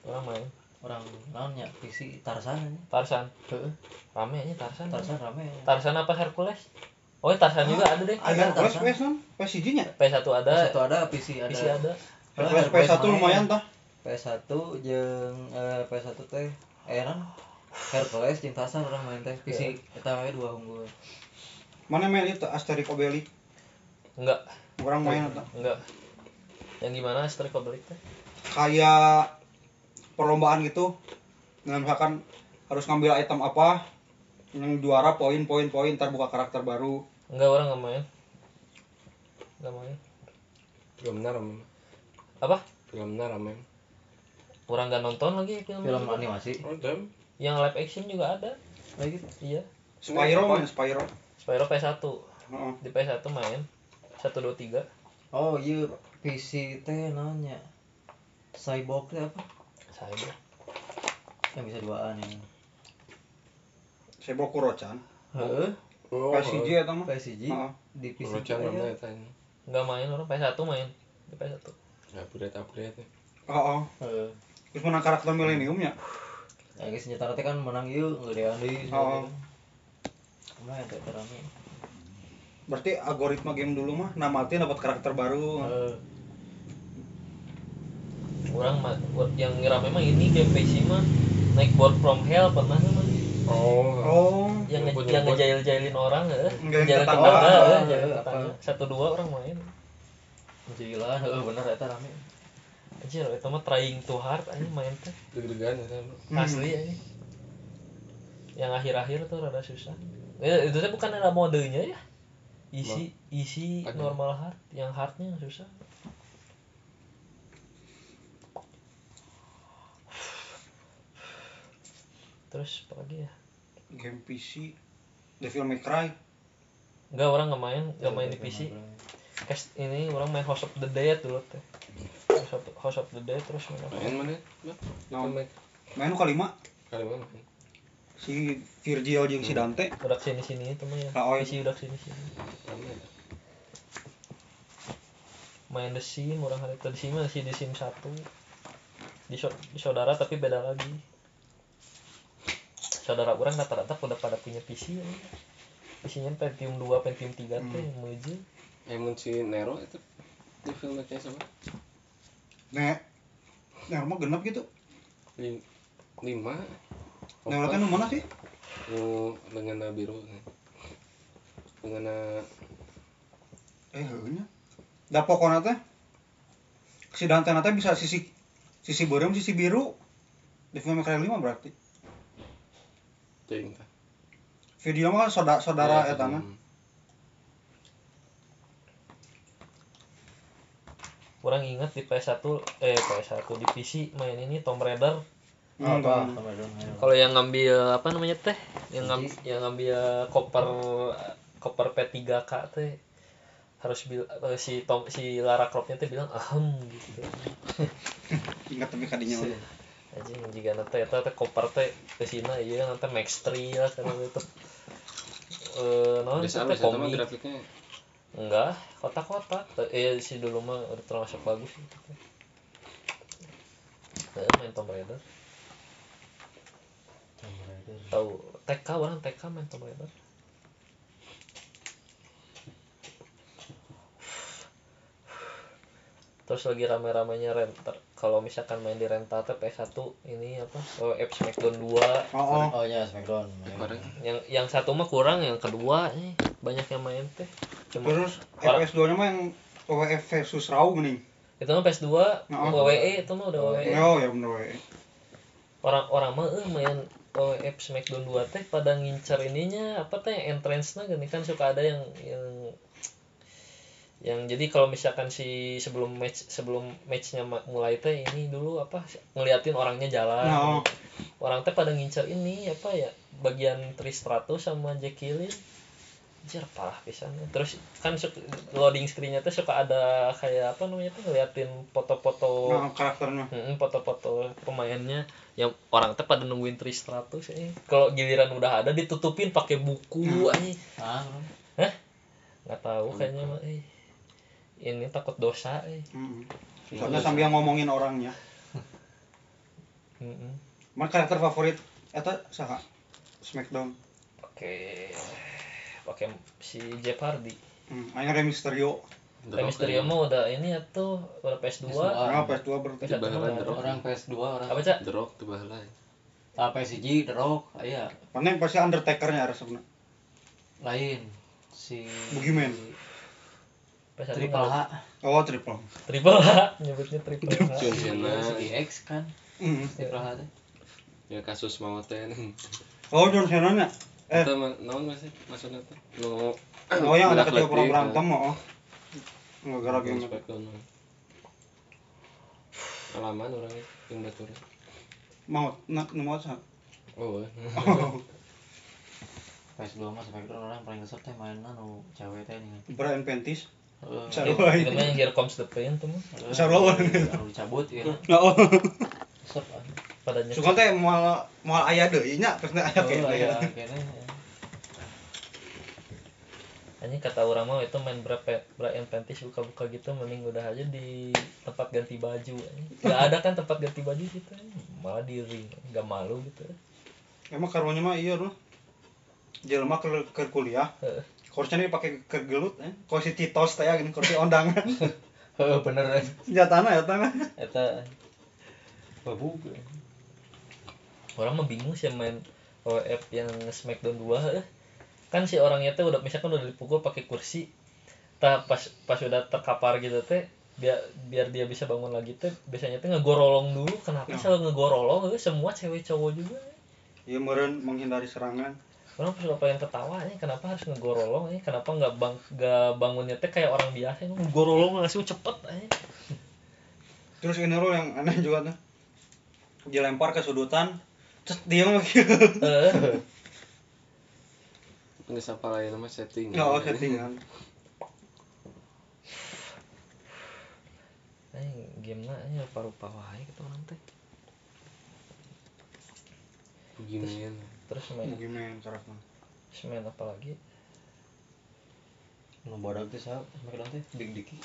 Orang main. Orang naonnya PC Tarsan. Tarsan Heeh. rame aja Tarsan Tarsan rame. Tarsan apa Hercules? Oh Tarsan juga ada deh. ada Ada, PS non PS nya? P1 ada. Satu ada PC ada. PC ada. PS PS satu lumayan tah. PS1 jeung eh, PS1 teh eh non Hercules jeung Tarsan orang main teh PC eta we dua unggul. mana main itu? Asterix Obelix? Enggak orang main eta enggak. Yang gimana Asterix Obelix teh? Kayak perlombaan gitu. Nah misalkan harus ngambil item apa yang juara poin poin poin ntar buka karakter baru. Enggak orang nggak main. Nggak main. Filmnya rame apa? Filmnya rame orang nggak nonton lagi film, Film animasi. oh damn yang live action juga ada. Gitu. iya. Spyro main Spyro. Spyro PS1 Heeh. di PS1 main 1 2 3 Oh iya PC teh naonnya? Cyborg teh apa? saya Yang bisa duaan saya bawa Kurochan Heeh. oh PSG eta mah PSG Heeh. di PC Rocan teh rame aya. eta ini nggak main orang PS1 main di PS1 upgrade upgrade ya Heeh. Heeh. terus menang karakter milenium ya Ya geus senjata teh kan menang ieu ngedean deui. Oh. Lumayan teh rame. Berarti algoritma game dulu mah namatin dapat karakter baru. Heeh. orang ma- yang ngira memang ini game PC mah naik board from hell pernah mah? Oh. Oh. Yang nge- yang nyebut. ngejail-jailin orang ya tetangga. Oh, ya jailin satu dua orang main. Gila, heeh bener eta rame. anjir itu mah trying too hard aja main teh. Deg-degan Hmm. asli aja yang akhir-akhir tuh rada susah. Ya, itu teh bukan ada modenya ya isi isi Ada. normal hard yang hardnya yang susah. Terus apa lagi ya? Game PC Devil May Cry. Enggak orang nggak main nggak main di PC Cast ini orang main House of the Dead dulu teh House of, House of the Dead terus main apa? main mana? Main main kali mana main si Virgil jeung si Dante. Udah sini sini itu mah ya. Ah, oh, iya. PC udah sini sini main The Sim orang hari The Sim masih The Sim satu. Di, so- di saudara tapi beda lagi. Saudara orang rata-rata udah pada punya PC ya. PC-nya Pentium 2, Pentium 3 teh Hmm. meuje yang mun si Nero itu di filmnya sama nek nek mah genep gitu. Lim- lima teh nu mana sih nu dengan biru dengan eh heunya da pokona teh si Dante teh bisa sisi sisi beureum sisi biru Devil May Cry 5 berarti ting tah. video mah kan saudara saudara Ya, eta mah hmm. Kurang ingat di PS1 eh PS1 di PC main ini Tomb Raider. Hmm, apa? Kalau yang ngambil apa namanya teh? Yang ngam, Kunci. yang ngambil koper koper P3K teh harus bil eh, si Tom si Lara Croftnya teh bilang ahem gitu. ingat tapi kadinya udah Anjing jika nanti eta teh koper teh kesina iya nanti Max 3 lah karena itu. Eh, non teh komik. grafiknya. Enggak, kotak-kotak. Eh si dulu mah udah termasuk bagus gitu. Nah, main Tomb Raider. Tahu TK orang TK main Tomb Raider. Terus lagi rame-ramenya rental. Kalau misalkan main di rental teh PS1 ini apa? WF Smackdown 2 oh, oh. Oh ya Smackdown. main. Yang yang satu mah kurang yang kedua nih banyak yang main teh cuma terus Orang- FPS 2 nya mah yang WF versus Raw mending itu mah PS2 Oh. WWE itu mah udah WWE oh ya bener we orang-orang mah eh main WF Smackdown 2 teh pada ngincer ininya apa teh entrance-nya gini kan suka ada yang yang yang jadi kalau misalkan si sebelum match sebelum matchnya ma- mulai teh ini dulu apa ngeliatin orangnya jalan. Nah, oh. orang teh pada ngincer ini apa ya bagian Tristratus sama Lynn Anjir parah pisan. Terus kan loading screen-nya tuh suka ada kayak apa namanya tuh ngeliatin foto-foto. Nah karakternya. Foto-foto pemainnya yang orang teh pada nungguin Tristratus eh. kalau giliran udah ada ditutupin pakai buku eh. Ah, bro. nggak tahu kayaknya mah eh. ini takut dosa eh. Mm. soalnya sambil ngomongin orangnya Mm-mm. mana karakter favorit eta saha Smackdown pakai pakai si Jeff Hardy hmm. aing Rey Rock Mysterio ya. udah ini ya tuh udah PS2 PS2. nah PS2 berarti PS1 Bahala mah nggak The ada. Rock. Orang PS2 orang. apa cak The Rock tuh bahala. ya. Ah, PSG The Rock, iya. Paling pasti Undertaker-nya resepna. Lain si Boogeyman. PS1 Triple H. Oh, triple. triple H nyebutnya triple H Cena. Si X kan. Mm. Triple H. Ya kasus maut teh. Oh, John Cena-nya. Eh. Naon masih maksudnya tuh? Nu Oh, yang ada kecil kurang Lightning, berantem oh. Game. Smackdown. Alaman orangnya yang batur. Mau nak nu mau sah. Oh, PS2 mah Smackdown orang paling kesel teh mainan nu cewek teh nih. Brian Pentis. Sarua itu mah yang Here Comes the Pain tuh mah. Sarua. Anu dicabut ya. Oh. Ah. pada nyek Suka teh moal moal aya deui nya terus aya Oh, kene. Hanya kata orang mau itu main berapa Brian Pentis buka-buka gitu mending udah aja di tempat ganti baju nggak ada kan tempat ganti baju gitu malah di ring nggak malu gitu Emang karunya mah iya loh. Jelema ke, ke kuliah. Kursinya dipakai ke gelut eh. Kursi titos teh gini kursi ondangan. Heeh, bener. Senjatana ya tanah. Eta babug. orang mah bingung sih main OF yang Smackdown 2 eh. Kan si orangnya tuh udah misalkan udah dipukul pakai kursi tak pas pas udah terkapar gitu teh biar biar dia bisa bangun lagi teh biasanya tuh ngegorolong dulu kenapa Ya. selalu ngegorolong eh? semua cewek cowok juga eh. Iya meureun menghindari serangan. orang pas pengen ketawa nih kenapa harus ngegorolong nih kenapa nggak bang nggak bangunnya teh kayak orang biasa ngegorolong langsung cepet eh. Terus ini loh yang aneh juga tuh. Dilempar ke sudutan. Terus dia mah gitu. Eh, Geus apa lain mah setting. Oh, settingan. eh, game na nya parupa wae gitu orang teh Gimana? terus main Gimana karakter? terus main apa lagi Nu bodag teh sa Smackdown teh Big Dicky.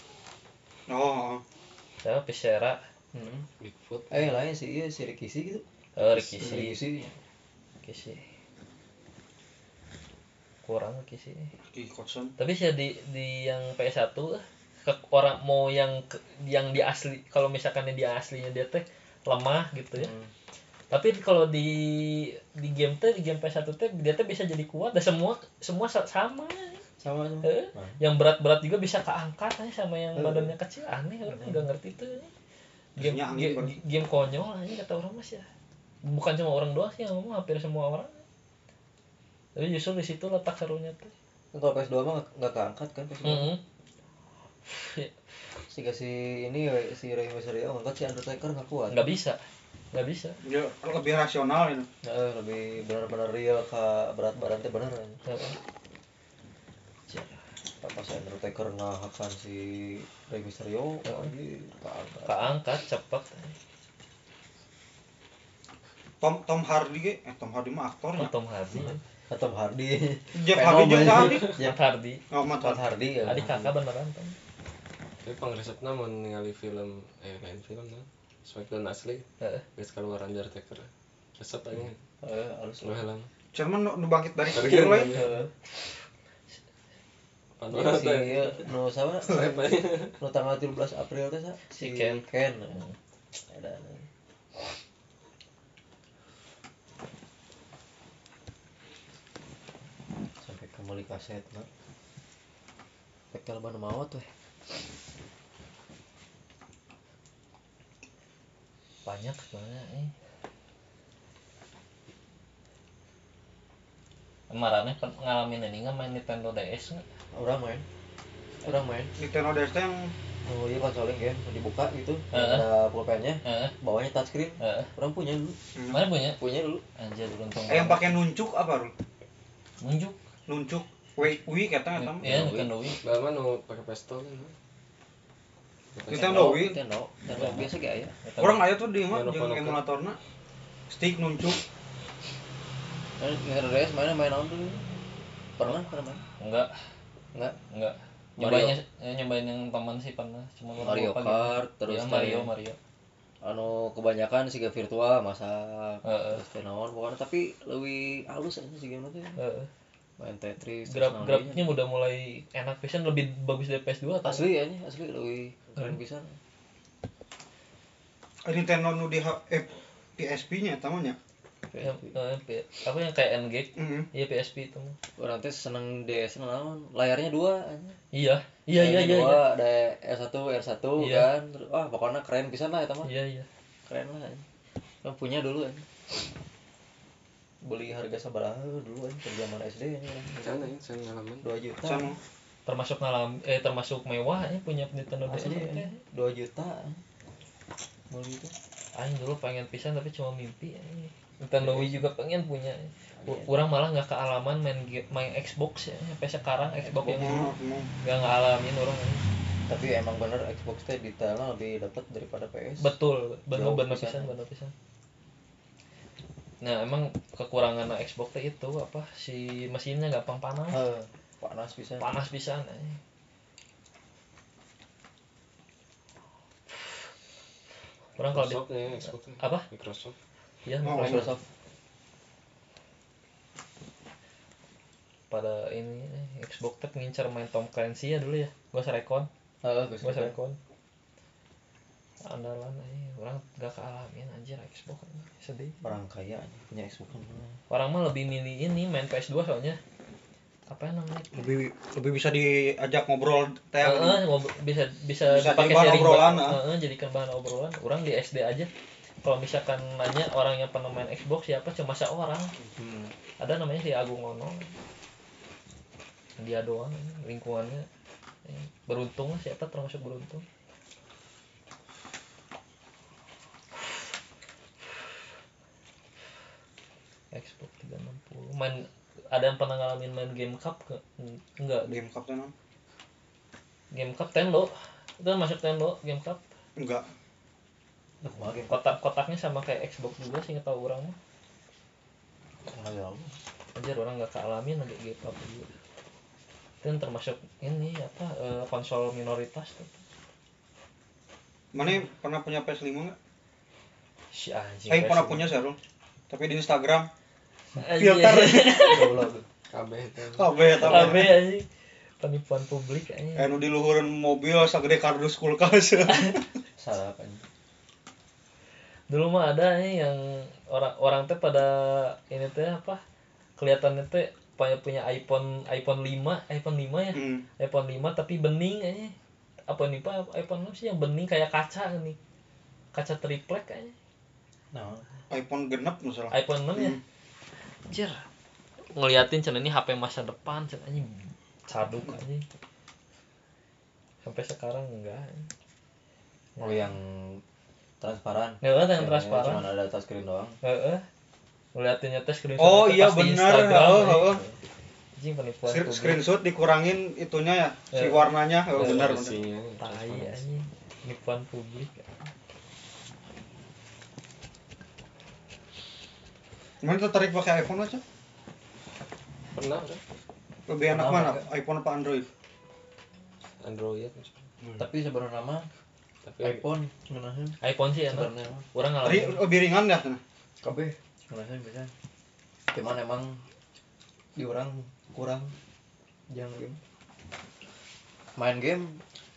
Oh, oh. saya Pisera Heeh. Bigfoot. Eh lain sih iya si Rikishi gitu. eh Rikishi Rikishi. Rikishi kurang Ki Kotson. tapi sih di di yang PS1 eh, ke orang mau yang ke- yang di asli kalau misalkan yang di aslinya dia teh lemah gitu ya Hmm. tapi kalau di di game teh di game PS1 teh dia teh bisa jadi kuat dan semua semua sa- sama Sama sama. Eh, Nah. yang berat-berat juga bisa keangkat aja sama yang Eh. badannya kecil aneh orang nggak ngerti tuh game game, game konyol aja kata orang mas ya bukan cuma orang doang sih yang ngomong hampir semua orang tapi justru di situ letak serunya tuh. Kalau PS2 mah nggak- nggak keangkat kan PS2. Mm-mm. si si ini si Rey Mysterio ngangkat si Undertaker nggak kuat. Nggak bisa. Nggak bisa. Dia lebih rasional itu Eh, lebih benar-benar real ke berat badan teh bener kan Heeh. apa si Undertaker ngahakan si Rey Mysterio lagi keangkat. Keangkat cepet Tom Tom Hardy eh Tom Hardy mah aktornya Oh, Tom Hardy Tom Hardy. Jeff Hardy Venom, Hardy. Jeff Hardy. Oh Matt Hardy Hardy ya. Adik kakak beneran tapi pangresepna mau ningali film eh lain film nah Smackdown asli Heeh. guys keluar Undertaker resep aja. Eh halus lu helang cuman nu, bangkit dari kan lain Iya, si nu sama nu tanggal 17 April teh sa? Si Ken. Ken ada meuli kaset mah pekel mana maot weh banyak sebenarnya eh. Kemarin ngalamin ini nggak main Nintendo DS nggak? orang main orang main Nintendo DS yang oh iya consoling game dibuka gitu Heeh. ada pulpennya Heeh, bawahnya touchscreen heeh. orang punya dulu Mana punya? punya dulu Anjir beruntung. eh, yang pakai nuncuk apa Rul? nunjuk. Nuncuk Wii Wii kata eta mah. Iya, Nintendo Wii. Bae mah nu pakai kan. Nintendo Wii Nintendo biasa gak ya orang aya tuh di mah Yang jeung nuker-nuker. emulatorna stick nuncuk Main Nintendo DS mainnya main naon dulu pernah pernah main Enggak, enggak enggak. Mario. Nyobain eh, nyobain yang teman sih pernah, cuma Mario lupa Kart, gitu. terus ya, Mario, Mario. anu kebanyakan sih virtual masak Heeh. terus naon pokoknya tapi lebih halus aja sih game itu Heeh. Main Tetris Grab grabnya udah mulai enak pisan lebih bagus dari PS2 atau? asli ya asli lebih keren Hmm. pisan Nintendo nu di eh, PSP nya tamanya Yang, eh, apa yang kayak N-Gage? Heeh. Iya PSP itu. orang teh seneng DS naon layarnya dua aja Iya, iya, iya, iya. dua Iya, ada R1 R1 Iya. kan wah pokoknya keren pisan lah eta mah iya. iya. keren lah punya dulu aja beli harga sabaraha dulu aja pas zaman SD ya Can aing can ngalaman. 2 juta sama Termasuk ngalam eh termasuk mewah ya punya Nintendo DS. ya 2 juta beli itu Aing dulu pengen pisan tapi cuma mimpi. eh. Nintendo Wii juga pengen punya. Iya. Urang malah nggak kealaman main main Xbox ya. Sampai sekarang Xbox yang nggak ngalamin orang. eh. tapi emang bener Xbox teh detailnya lebih dapat daripada PS Betul, bener bener pisan. pisan, bener pisan. Nah, emang kekurangan Xbox teh itu apa? Si mesinnya gampang panas. Heh, panas bisa Panas pisan. eh. Orang kalau di nih Xbox nih. apa? Microsoft. Ya, Oh, Microsoft Microsoft pada ini Xbox teh ngincar main Tom Clancy ya dulu ya. Ghost Recon, Heeh, Gus. Ghost Recon. Andalan eh orang gak kealamin anjir Xbox eh. sedih. orang kaya aja punya Xbox kan Orang mah lebih milih ini main PS2 soalnya. Apa namanya? lebih lebih bisa diajak ngobrol teh Heeh, ngob- bisa bisa, Bisa dipakai jadi bahan obrolan, ba- ah. heeh, jadikan bahan obrolan. Orang di SD aja kalau misalkan nanya orang yang pernah main Xbox siapa cuma seorang. hmm. Ada namanya si Agung Ono. Dia doang lingkungannya. Eh, Beruntung siapa termasuk beruntung. Xbox 360 main ada yang pernah ngalamin main game cup ke? Enggak. Game cup non game cup Tendo. Itu kan masuk Tendo game cup. Enggak. Mah game kotak-kotaknya sama kayak Xbox juga sih nggak tahu orang mah nggak tahu. Anjir orang nggak kealamin lagi game cup juga. Itu kan termasuk ini apa eh, konsol minoritas tuh. Mana pernah punya PS5 enggak si anjing saya pernah PS5. punya sih Rul. Tapi di Instagram. Filter. Goblok Kabeh kabeh mah. anjing. Penipuan publik anjing. Anu di luhureun mobil sagede kardus kulkas. Salah kan. Dulu mah ada nih yang orang orang teh pada ini teh apa kelihatannya teh punya punya iPhone iPhone 5 iPhone 5 ya? Hmm. iPhone 5 tapi bening kayaknya apa nih pak? iPhone 6 sih yang bening kayak kaca nih kaca triplek kayaknya nah iPhone genep misalnya iPhone 6 ya Hmm. Anjir ngeliatin cen ini HP masa depan cen anjing caduk anjing sampai sekarang enggak oh yang transparan Heeh, yang Ya, transparan. cuma ada touchscreen doang Heeh. Ngeliatinnya teh screenshot Oh, iya, Heeh, eh. heeh. Anjing penipuan Screen- publik. screenshot dikurangin itunya ya si Ya. warnanya oh, benar benar Isinya, Tai transparansi. anjing. Penipuan publik. Mana tertarik pakai iPhone aja? Pernah kan lebih enak mana? iPhone apa Android? Android tapi sebenarnya mah tapi iPhone sebenarnya. iPhone sih sebenarnya. Orang Ri- ngalamin. lebih ringan dah sana. KB sebenarnya bisa cuman emang di orang kurang jangan game. Main game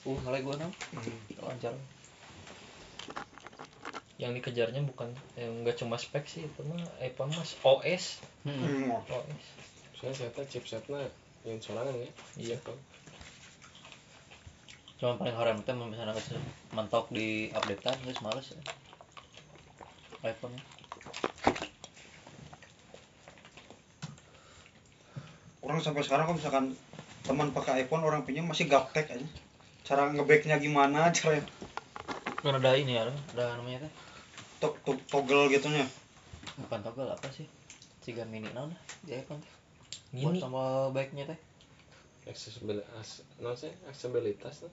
uh malah gua nang. Lancar Yang dikejarnya bukan yang enggak cuma spek sih itu mah iPhone mas OS. hmm. Hmm. OS. saya saya chipsetnya yang sorangan ya Iya. Gitu. cuma paling haram itu misalnya mentok di updatean terus males ya. iPhone orang sampai sekarang kalau misalkan teman pakai iPhone orang pinjam masih gaptek aja cara ngebacknya gimana cara kan ada ini ya ada namanya teh to to- toggle gitunya. Bukan toggle apa sih? Tiga mini iPhone teh buat Gini. tombol baiknya teh. Aksesibilitas non sih? Aksesibilitas tuh.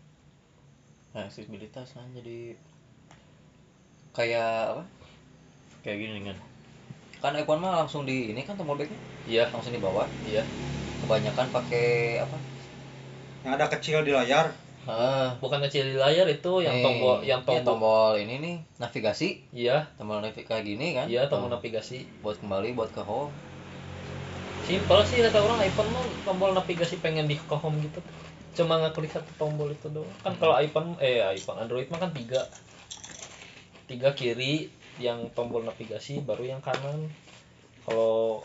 Nah aksesibilitas kan jadi kayak apa? Kayak gini kan. Kan iPhone mah langsung di ini kan tombol baiknya? Iya, langsung di bawah? Iya. kebanyakan pakai apa? Yang ada kecil di layar ah Bukan kecil di layar itu yang nih, tombol yang tombol. tombol ini nih navigasi Iya, tombol navigasi kayak gini kan iya tombol Tuh, navigasi. buat kembali buat ke home Simpel sih kata orang iPhone mah tombol navigasi pengen di ke home gitu. Cuma ngeklik satu tombol itu doang. Kan kalau iPhone eh iPhone Android mah kan tiga. Tiga kiri yang tombol navigasi baru yang kanan. Kalau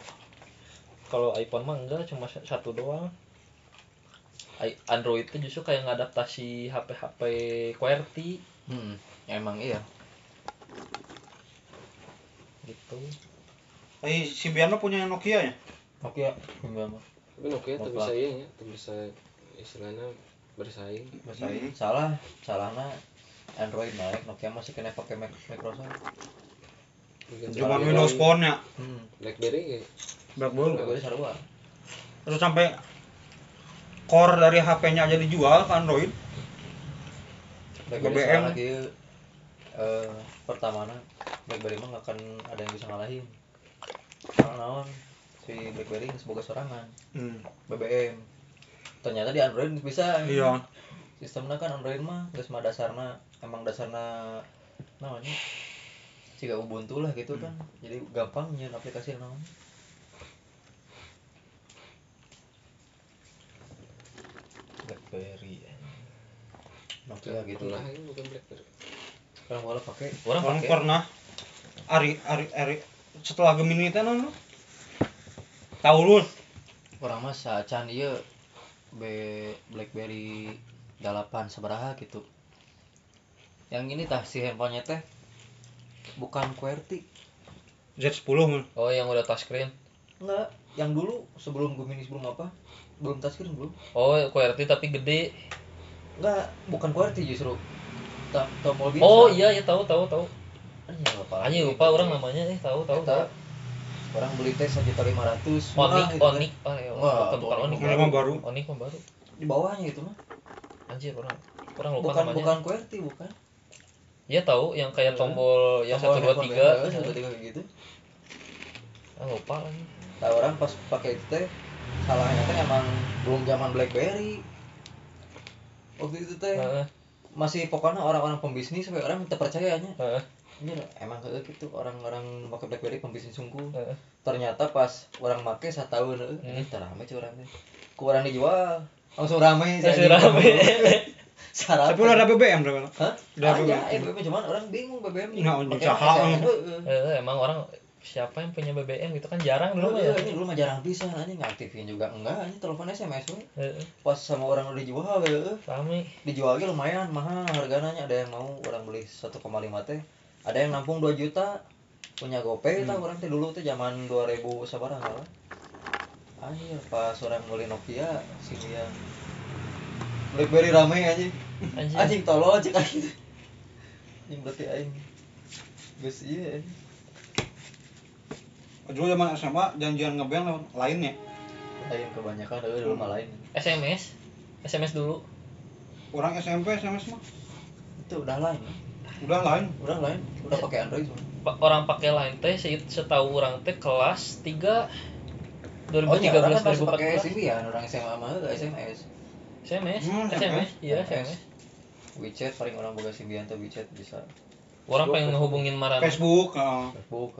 kalau iPhone mah enggak cuma sa- satu doang. Android itu justru kayak ngadaptasi HP-HP QWERTY. Hmm, emang iya. Gitu. eh si Biano punya yang Nokia ya? Oke enggak mah tapi Nokia tuh bisa iya ya tuh bisa istilahnya bersaing. Bersaing. Hmm. salah salahnya Android naik Nokia masih kena pakai Microsoft. Cuma Windows Phone ya. Hmm. BlackBerry kayak Blackberry. Blackberry sarua terus sampai core dari HP-nya aja dijual ke Android. BlackBerry BBM. lagi eh pertama BlackBerry mah akan ada yang bisa ngalahin. Karena naon? Si BlackBerry boga sorangan. Hmm. BBM ternyata di Android bisa. Iya. Sistemnya kan Android mah geus mah dasarna emang dasarna namanya jika Ubuntu lah gitu kan. Jadi gampang nyeun aplikasi naon BlackBerry Nokia gitu pernah ini bukan BlackBerry. Sekarang malah pakai. Orang orang pernah Ari Ari Ari setelah Gemini itu non lu tahu lu orang mah sacan iya B BlackBerry 8 seberaha gitu. Yang ini tah si handphonenya teh bukan QWERTY. Z10 mun Oh yang udah touchscreen. enggak yang dulu sebelum Gemini sebelum apa? Belum touchscreen belum. Oh QWERTY tapi gede. Enggak bukan QWERTY justru Ta- tombol biasa Oh iya ya tahu tahu tahu. Anjing, lupa Anjing lagi lupa gitu orang namanya eh tahu tahu Eta, tahu. orang beli teh satu juta lima ratus Onik Onik ah ya, Wah, bukan Onik Onik. Mah baru. Onik mah baru. di bawahnya itu mah Anjir orang orang lupa bukan namanya. bukan QWERTY bukan Iya tahu yang kayak tombol yang satu dua tiga. satu tiga kayak gitu Ah lupa lagi. Nah, orang pas pakai itu teh salahnya teh emang belum zaman BlackBerry. Waktu itu teh masih pokoknya orang-orang pembisnis sampai orang minta percayanya. Heeh. Ini emang kayak gitu orang-orang pakai BlackBerry pembisnis sungguh. Ternyata pas orang make satu tahun Hmm. ini terame cuy orang teh. Ku orang dijual langsung rame jadi. rame. Syarat. tapi lu ada BBM berapa Hah? Udah Ada, BBM. eh BBM cuman orang bingung BBM Pakai usaha. Eh, emang orang siapa yang punya BBM gitu kan jarang dulu mah ya. ini dulu mah jarang bisa anjing ngaktifin juga enggak ini telepon SMS we. Heeh. Pas sama orang udah dijual we. Rame. dijual ge lumayan mahal harganya ada yang mau orang beli 1,5 teh ada yang nampung 2 juta punya GoPay tah orang teh dulu teh zaman 2000 sabar lah anjir pas orang beli Nokia sih dia Blackberry rame anjing anjing anjing tolol cek aing anjing berarti aing geus iya anjing dulu zaman SMA janjian ngeband lewat lainnya lain kebanyakan ada dulu mah lain SMS SMS dulu orang SMP SMS mah itu udah lain udah lain udah lain udah pakai Android semua Pa- orang pakai line teh se- setahu orang teh kelas 3 Oh iya, orang kan 2013 masih pakai 2014 Symbian, orang SMA mah nggak SMS. SMS Hmm, SMS iya SMS. SMS WeChat paling orang boga Symbian tuh WeChat bisa. Orang pengen ngehubungin marana Facebook. Facebook.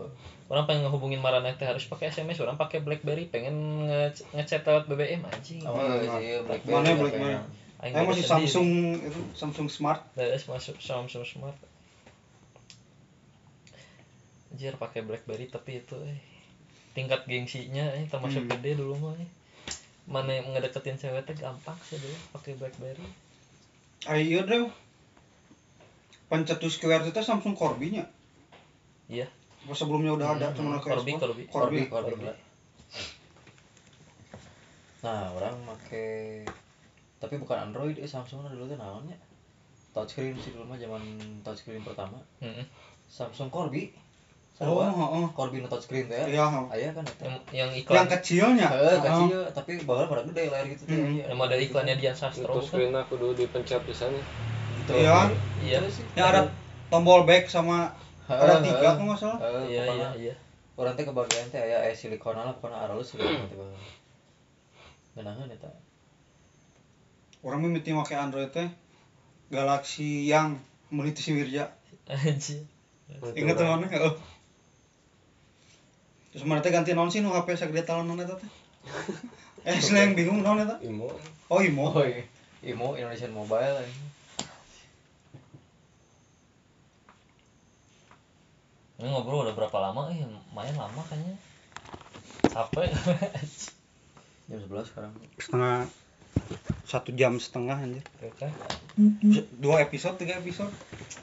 orang pengen ngehubungin marana teh harus pakai SMS orang pakai BlackBerry pengen nge ngechat lewat BBM anjing Oh iya, BlackBerry. mana BlackBerry? yang- Aing masih. Samsung itu Samsung Smart Terus masuk Samsung Smart Anjir pakai BlackBerry tapi itu eh tingkat gengsinya eh termasuk Hmm. gede dulu mah eh. Mana yang ngedeketin cewek teh gampang sih dulu pakai BlackBerry. ah iya deh pencetus QR itu Samsung Corby nya Iya. Apa sebelumnya udah ada Hmm, cuma Corby? Corby. Corby Corby, Corby. Corby. Nah, orang make tapi bukan Android, eh Samsung dulu tuh namanya. Touchscreen sih dulu mah zaman touchscreen pertama. Mm-mm. Samsung Corby. oh Sarua. heeh Corby nu touchscreen teh. iya Aya kan eta. Yang yang yang iklan kecilnya Heeh, kecil tapi bawah pada gede layar gitu teh. Hmm. Iya. yang ada iklannya Dian Sastro itu kan? screen aku dulu dipencet di sana Gitu. Iya. Iya. Terus sih. yang ada tombol back sama Heeh, ada tiga kok nggak salah Iya iya iya. Orang teh kebagian teh aya aya silikon lah pokoknya aralus silikon teh baheula. Geunangan eta. orang mimiti pakai Android teh Galaxy yang meniti si Wirja Anjir. tuh mana oh. terus mana teh ganti non sih nu HP sagede tahun non eta teh eh sila yang bingung non eta imo oh imo Oh, iya. Imo Indonesian Mobile ini. Ini ngobrol udah berapa lama? Eh, lumayan lama kayaknya. Capek. Jam 11 sekarang. setengah satu jam setengah anjir Oke. dua episode tiga episode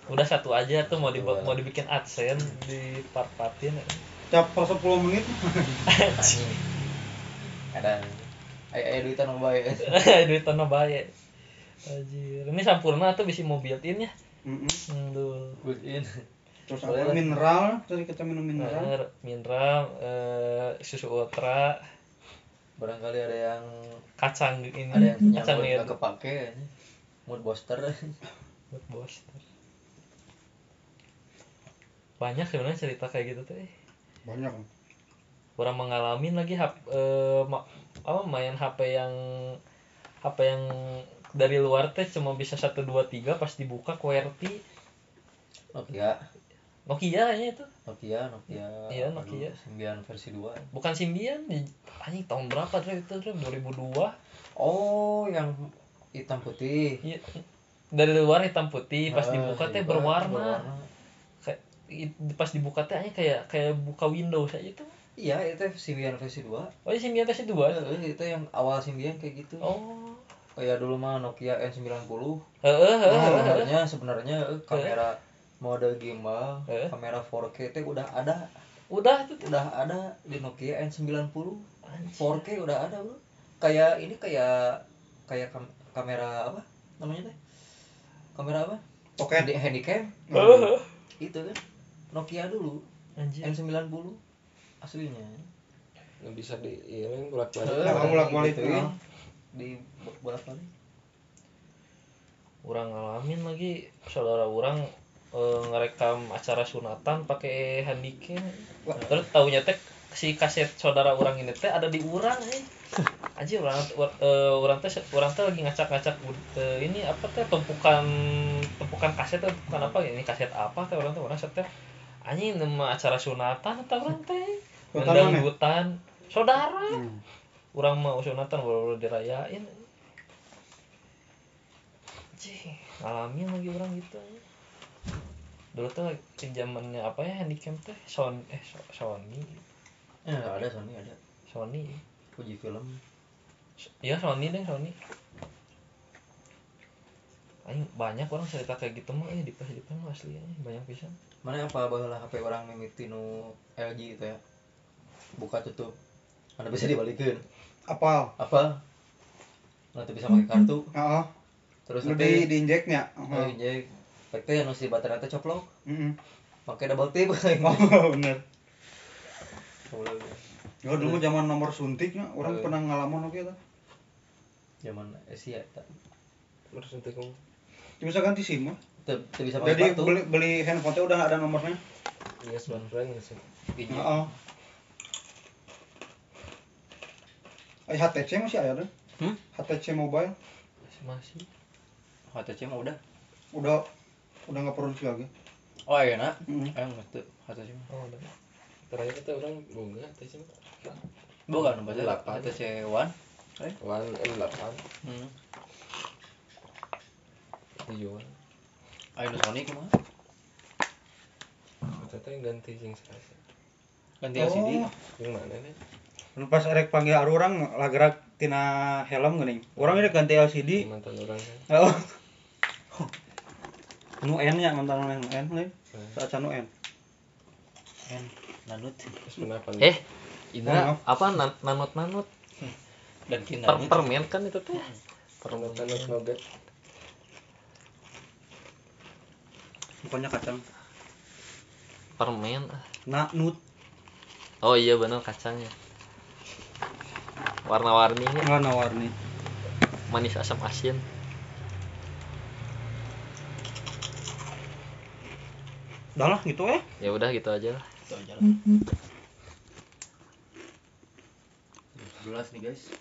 Udah satu aja tuh mau di Dua. mau dibikin adsense di part-partin. tiap per 10 menit Ada aya duitan mah bae. Duit tanah baik. Anjir. Ini sempurna tuh bisa mau built in ya. Hmm, tuh. Good in. Terus apa mineral tadi kita minum mineral Mineral, mineral eh, susu ultra, Barangkali ada yang kacang ini, ada yang kacang nih nggak kepake mood booster. buat booster. Banyak sebenarnya cerita kayak gitu tuh. eh. banyak orang mengalami lagi hap, eh, ma- apa main HP yang HP yang dari luar teh cuma bisa satu dua tiga pas dibuka QWERTY Nokia, Nokia nya itu Nokia, Nokia. Iya, Nokia. Symbian versi 2. bukan Symbian di- anjing tahun berapa tuh itu tuh 2002 Oh, yang hitam putih. Iya, dari luar hitam putih pas Ah, dibuka teh dibuka, berwarna kayak i- pas dibuka teh kayak kayak buka Windows aja itu Iya, itu Symbian versi 2. oh ini Symbian versi dua Heeh, itu yang awal Symbian kayak gitu. oh Kayak dulu mah Nokia N90. heeh Oh, heeh heeh. sebenarnya sebenarnya kamera mode gimbal, Eh. kamera 4K itu udah ada, udah tuh tuh udah ada di Nokia N90. Anjing. 4K udah ada, Bro. Kayak ini kayak kayak kam- kamera apa namanya teh? Kamera apa? oke Handi handycam. Heeh. Itu kan Nokia dulu, anjir N90 aslinya. nggak bisa di ini bolak balik Eh, Nah, bolak-balik, digituin, nah. di bolak-balik. orang ngalamin lagi saudara orang eh, ngerekam acara sunatan pakai handycam. Terus taunya teh si kaset saudara orang ini teh ada di urang eh. Anjir orang eh, orang teh orang teh lagi ngacak-ngacak eh, ini apa teh tumpukan tumpukan kaset teh tumpukan apa ini kaset apa teh orang teh orang teh. Anjing nama acara sunatan atau orang teh? Hutan saudara. Hmm. orang mau sunatan baru dirayain. Cih, ngalamin lagi orang gitu dulu tuh lagi zamannya apa ya handycam teh Sony eh So- Sony Ya, ada Sony ada. Sony Fuji Film. ya Sony deh Sony Aing banyak orang cerita kayak gitu mah eh di pas di pas mah asli eh, banyak pisan Mana apa baheula HP orang mimiti nu LG itu ya. Buka tutup. Mana bisa dibalikin. apal Apa? Nanti bisa pakai kartu. Heeh. terus nanti di diinjeknya oh, jadi efeknya yang si baterai teh coplok Heeh. pakai double tip oh bener ya dulu zaman nomor suntiknya orang Eh. pernah ngalamun oke tuh zaman Asia tak Terus nanti kamu bisa ganti sim mah pakai jadi kartu beli beli handphone teh udah ada nomornya Iya smartphone nggak sih? Iya. Heeh. Ay, HTC masih ada deh. Hmm? HTC mobile masih masih HTC mah udah udah udah nggak produksi lagi. oh iya nak Mm. ayo ngerti HTC mah oh udah Terakhir kita orang bunga teh sih. bukan baca Delapan. HTC One One M8 hmm. dijual. ayo Sony kumaha Ternyata yang ganti sing serasa. ganti LCD Oh. Yang mana nih? Pas erek panggil aru orang lagrak tina helm geuning. Urang ini ganti LCD. Mantan orang kan. Oh. Nu N nya mantan nu N lain. Saat nu N. kan nanut eh Indra Maaf. apa nan- nanut nanut dan per nanut permen kan itu teh Permen tanut nogat. Bukannya kacang. permen ah. Na nut oh iya bener kacangnya warna-warninya warna-warni. manis asam asin Udah lah gitu ya. ya udah gitu aja lah. Itu aja lah. 11 nih guys